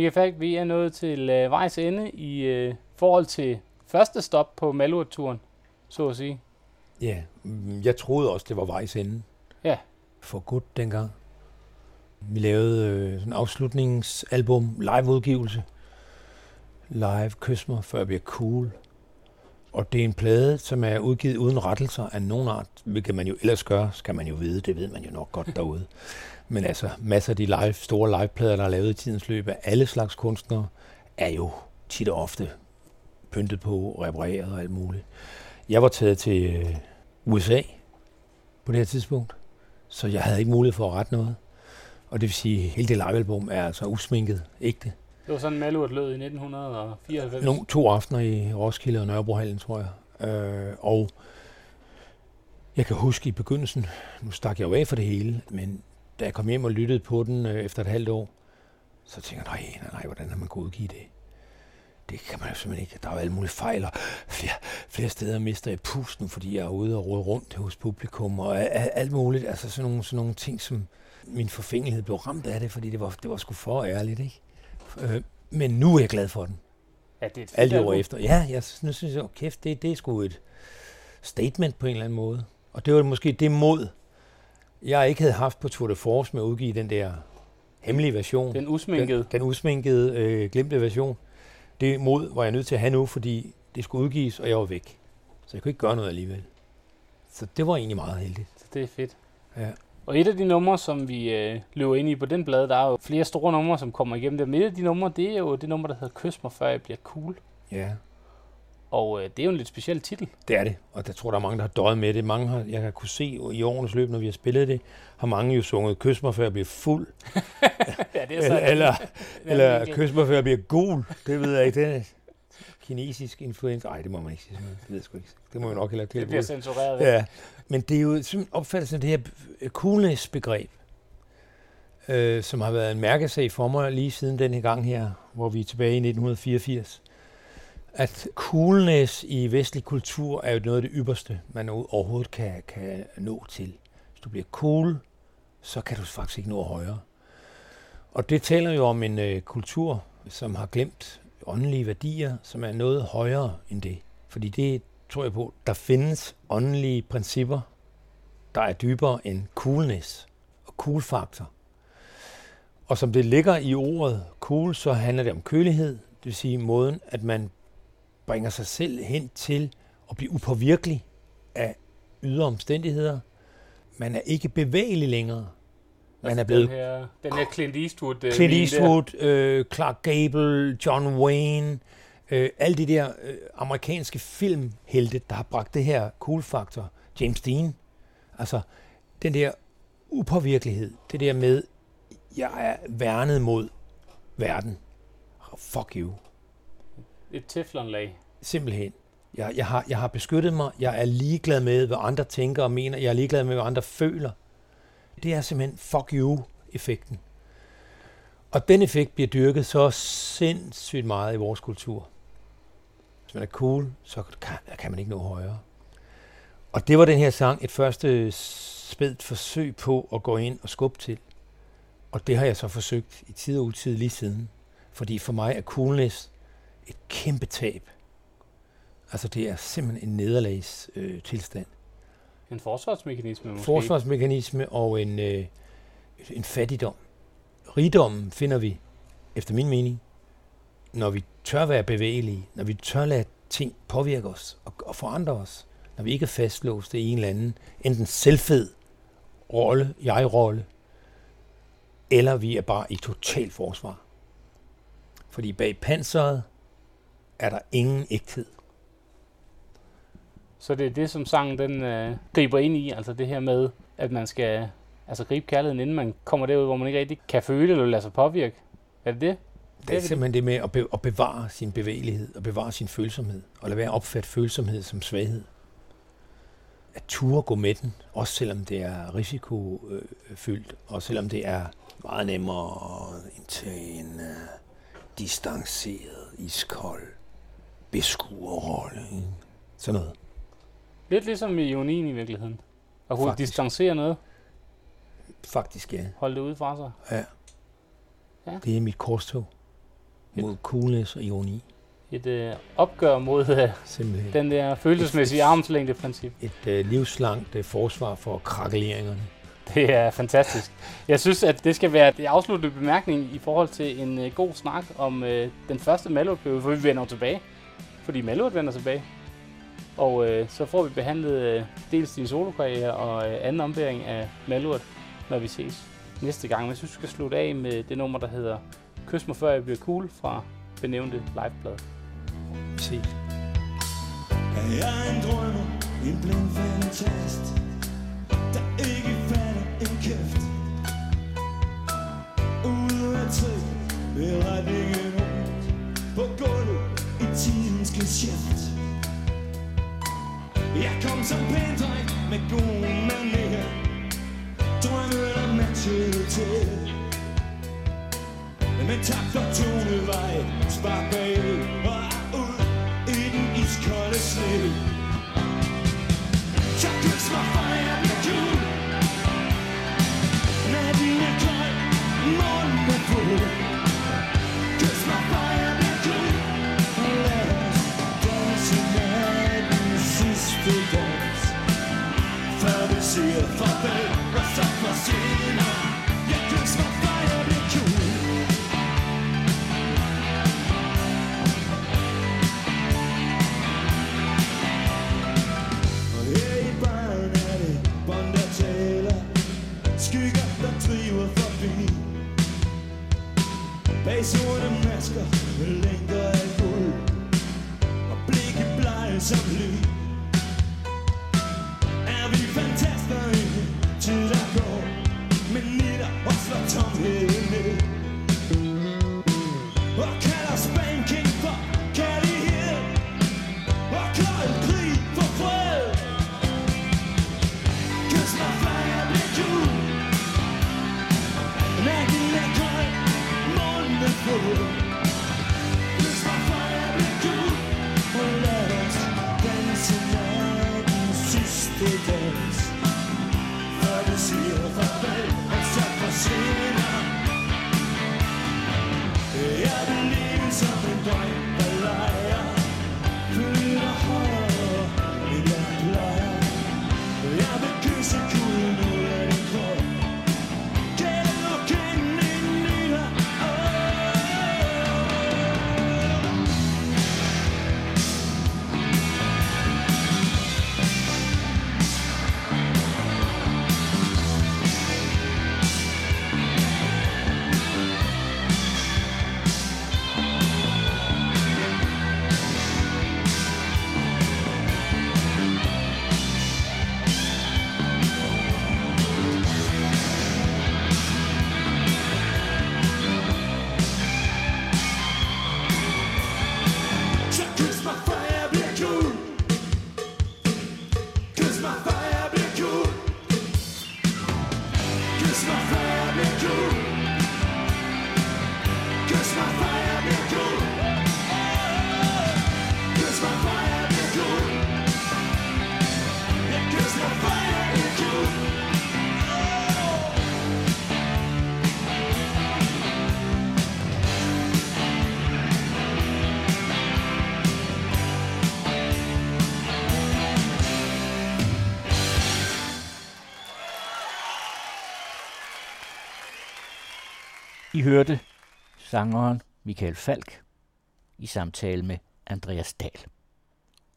Michael Falk, vi er nået til øh, vejs ende i øh, forhold til første stop på Malurt-turen, så at sige.
Ja, mm, jeg troede også, det var vejs ende.
Ja.
For godt dengang. Vi lavede øh, sådan en afslutningsalbum, liveudgivelse. Live Kys mig, før jeg bliver cool. Og det er en plade, som er udgivet uden rettelser af nogen art, hvilket man jo ellers gør, skal man jo vide, det ved man jo nok godt derude. [LAUGHS] Men altså, masser af de live, store liveplader, der er lavet i tidens løb af alle slags kunstnere, er jo tit og ofte pyntet på, repareret og alt muligt. Jeg var taget til USA på det her tidspunkt, så jeg havde ikke mulighed for at rette noget. Og det vil sige, at hele det livealbum er altså usminket, ægte.
Det var sådan Malurt lød i 1994.
Nogle, to aftener i Roskilde og Nørrebrohallen, tror jeg. Øh, og jeg kan huske i begyndelsen, nu stak jeg jo af for det hele, men da jeg kom hjem og lyttede på den øh, efter et halvt år, så tænkte jeg, nej, nej, nej, hvordan har man kunnet udgive det? Det kan man jo simpelthen ikke. Der er jo alle mulige fejl, og flere, flere steder mister jeg pusten, fordi jeg er ude og rode rundt hos publikum, og alt muligt. Altså sådan nogle, sådan nogle ting, som min forfængelighed blev ramt af det, fordi det var, det var sgu for ærligt, ikke? Øh, men nu er jeg glad for den.
Ja, det er et
Alle år efter. Ja, jeg, nu synes jeg, oh, kæft, det, det er sgu et statement på en eller anden måde. Og det var måske det mod, jeg ikke havde haft på Tour de Force med at udgive den der hemmelige version.
Den usminkede.
Den, den usminkede, øh, glemte version. Det mod var jeg nødt til at have nu, fordi det skulle udgives, og jeg var væk. Så jeg kunne ikke gøre noget alligevel. Så det var egentlig meget heldigt.
Så det er fedt.
Ja.
Og et af de numre, som vi øh, løber ind i på den blade, der er jo flere store numre, som kommer igennem det. Men et af de numre, det er jo det nummer, der hedder Kys mig, før jeg bliver cool.
Ja,
Og øh, det er jo en lidt speciel titel.
det er det. Og jeg tror, der er mange, der har døjet med det. Mange har, jeg har kunne se i årenes løb, når vi har spillet det, har mange jo sunget Kys mig, før jeg bliver fuld. [LAUGHS]
ja, det
Eller, [LAUGHS] eller, eller
virkelig-
kys mig, før jeg bliver gul. Det ved jeg ikke. Det er kinesisk influenza. Nej, det må man ikke sige. sådan. Det ved jeg sgu ikke. Det må jeg nok heller
Det
ikke
bliver censureret.
Ja, men det er jo simpelthen opfattelsen af det her coolness-begreb, øh, som har været en mærkesag for mig lige siden denne gang her, hvor vi er tilbage i 1984. At coolness i vestlig kultur er jo noget af det ypperste, man overhovedet kan, kan nå til. Hvis du bliver cool, så kan du faktisk ikke nå højere. Og det taler jo om en øh, kultur, som har glemt åndelige værdier, som er noget højere end det. Fordi det tror jeg på, der findes åndelige principper, der er dybere end coolness og cool-faktor. Og som det ligger i ordet cool, så handler det om kølighed, det vil sige måden, at man bringer sig selv hen til at blive upåvirkelig af ydre omstændigheder. Man er ikke bevægelig længere. Man er blevet
Den her, den her Clint Eastwood. øh,
Clint. Eastwood, øh, Clark Gable, John Wayne, øh, alle de der øh, amerikanske filmhelte, der har bragt det her cool-faktor. James Dean. Altså, den der upåvirkelighed, det der med, jeg er værnet mod verden. Fuck you.
Et teflonlag.
Simpelthen. Jeg, jeg, har, jeg har beskyttet mig. Jeg er ligeglad med, hvad andre tænker og mener. Jeg er ligeglad med, hvad andre føler. Det er simpelthen fuck you-effekten. Og den effekt bliver dyrket så sindssygt meget i vores kultur. Hvis man er cool, så kan, kan man ikke nå højere. Og det var den her sang et første spædt forsøg på at gå ind og skubbe til. Og det har jeg så forsøgt i tid og utid lige siden. Fordi for mig er coolness et kæmpe tab. Altså det er simpelthen en nederlags øh, tilstand.
En forsvarsmekanisme måske.
Forsvarsmekanisme og en, øh, en fattigdom. Rigdommen finder vi, efter min mening, når vi tør være bevægelige, når vi tør lade ting påvirke os og, og forandre os, når vi ikke er fastlåst i en eller anden, enten selvfed rolle, jeg-rolle, eller vi er bare i total forsvar. Fordi bag panseret er der ingen ægthed.
Så det er det, som sangen den øh, griber ind i, altså det her med, at man skal altså gribe kærligheden, inden man kommer derud, hvor man ikke rigtig kan føle eller lade sig påvirke. Er det det?
Det er simpelthen det med at, be- at bevare sin bevægelighed, og bevare sin følsomhed, og lade være at opfatte følsomhed som svaghed. At ture gå med den, også selvom det er risikofyldt, og selvom det er meget nemmere end til en uh, distanceret, iskold beskuerrolle. Sådan noget.
Lidt ligesom i ionien i virkeligheden. At kunne
Faktisk.
distancere noget,
Faktisk ja.
holde det ude fra sig.
ja.
Ja.
Det er mit korstog mod coolness og ironi.
Et øh, opgør mod øh,
Simpelthen.
den der følelsesmæssige armslængde-princip.
Et øh, livslangt øh, forsvar for krakkeleringerne.
Det er fantastisk. Jeg synes, at det skal være det afsluttende bemærkning i forhold til en øh, god snak om øh, den første Malurt-periode, for vi vender tilbage. Fordi Malurt vender tilbage. Og øh, så får vi behandlet øh, dels din solokarriere og øh, anden ombæring af Malurt, når vi ses næste gang. Men jeg synes, vi skal slutte af med det nummer, der hedder Kys mig før jeg bliver cool fra benævnte liveblad.
Se.
Jeg er en drømmer, en blind fantast Der ikke fatter en kæft Ude af vil ved retningen rundt På gulvet i tidens geschæft jeg kom som pæn med gode manerer Drømmen om matchet til men tak for tonevej, spark bagud og ud i den iskolde sne. Så kys mig for
I hørte sangeren Michael Falk i samtale med Andreas Dahl.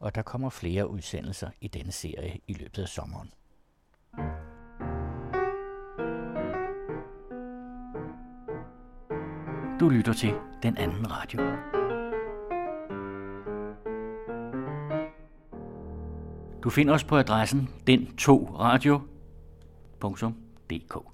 Og der kommer flere udsendelser i denne serie i løbet af sommeren. Du lytter til den anden radio. Du finder os på adressen den2radio.dk.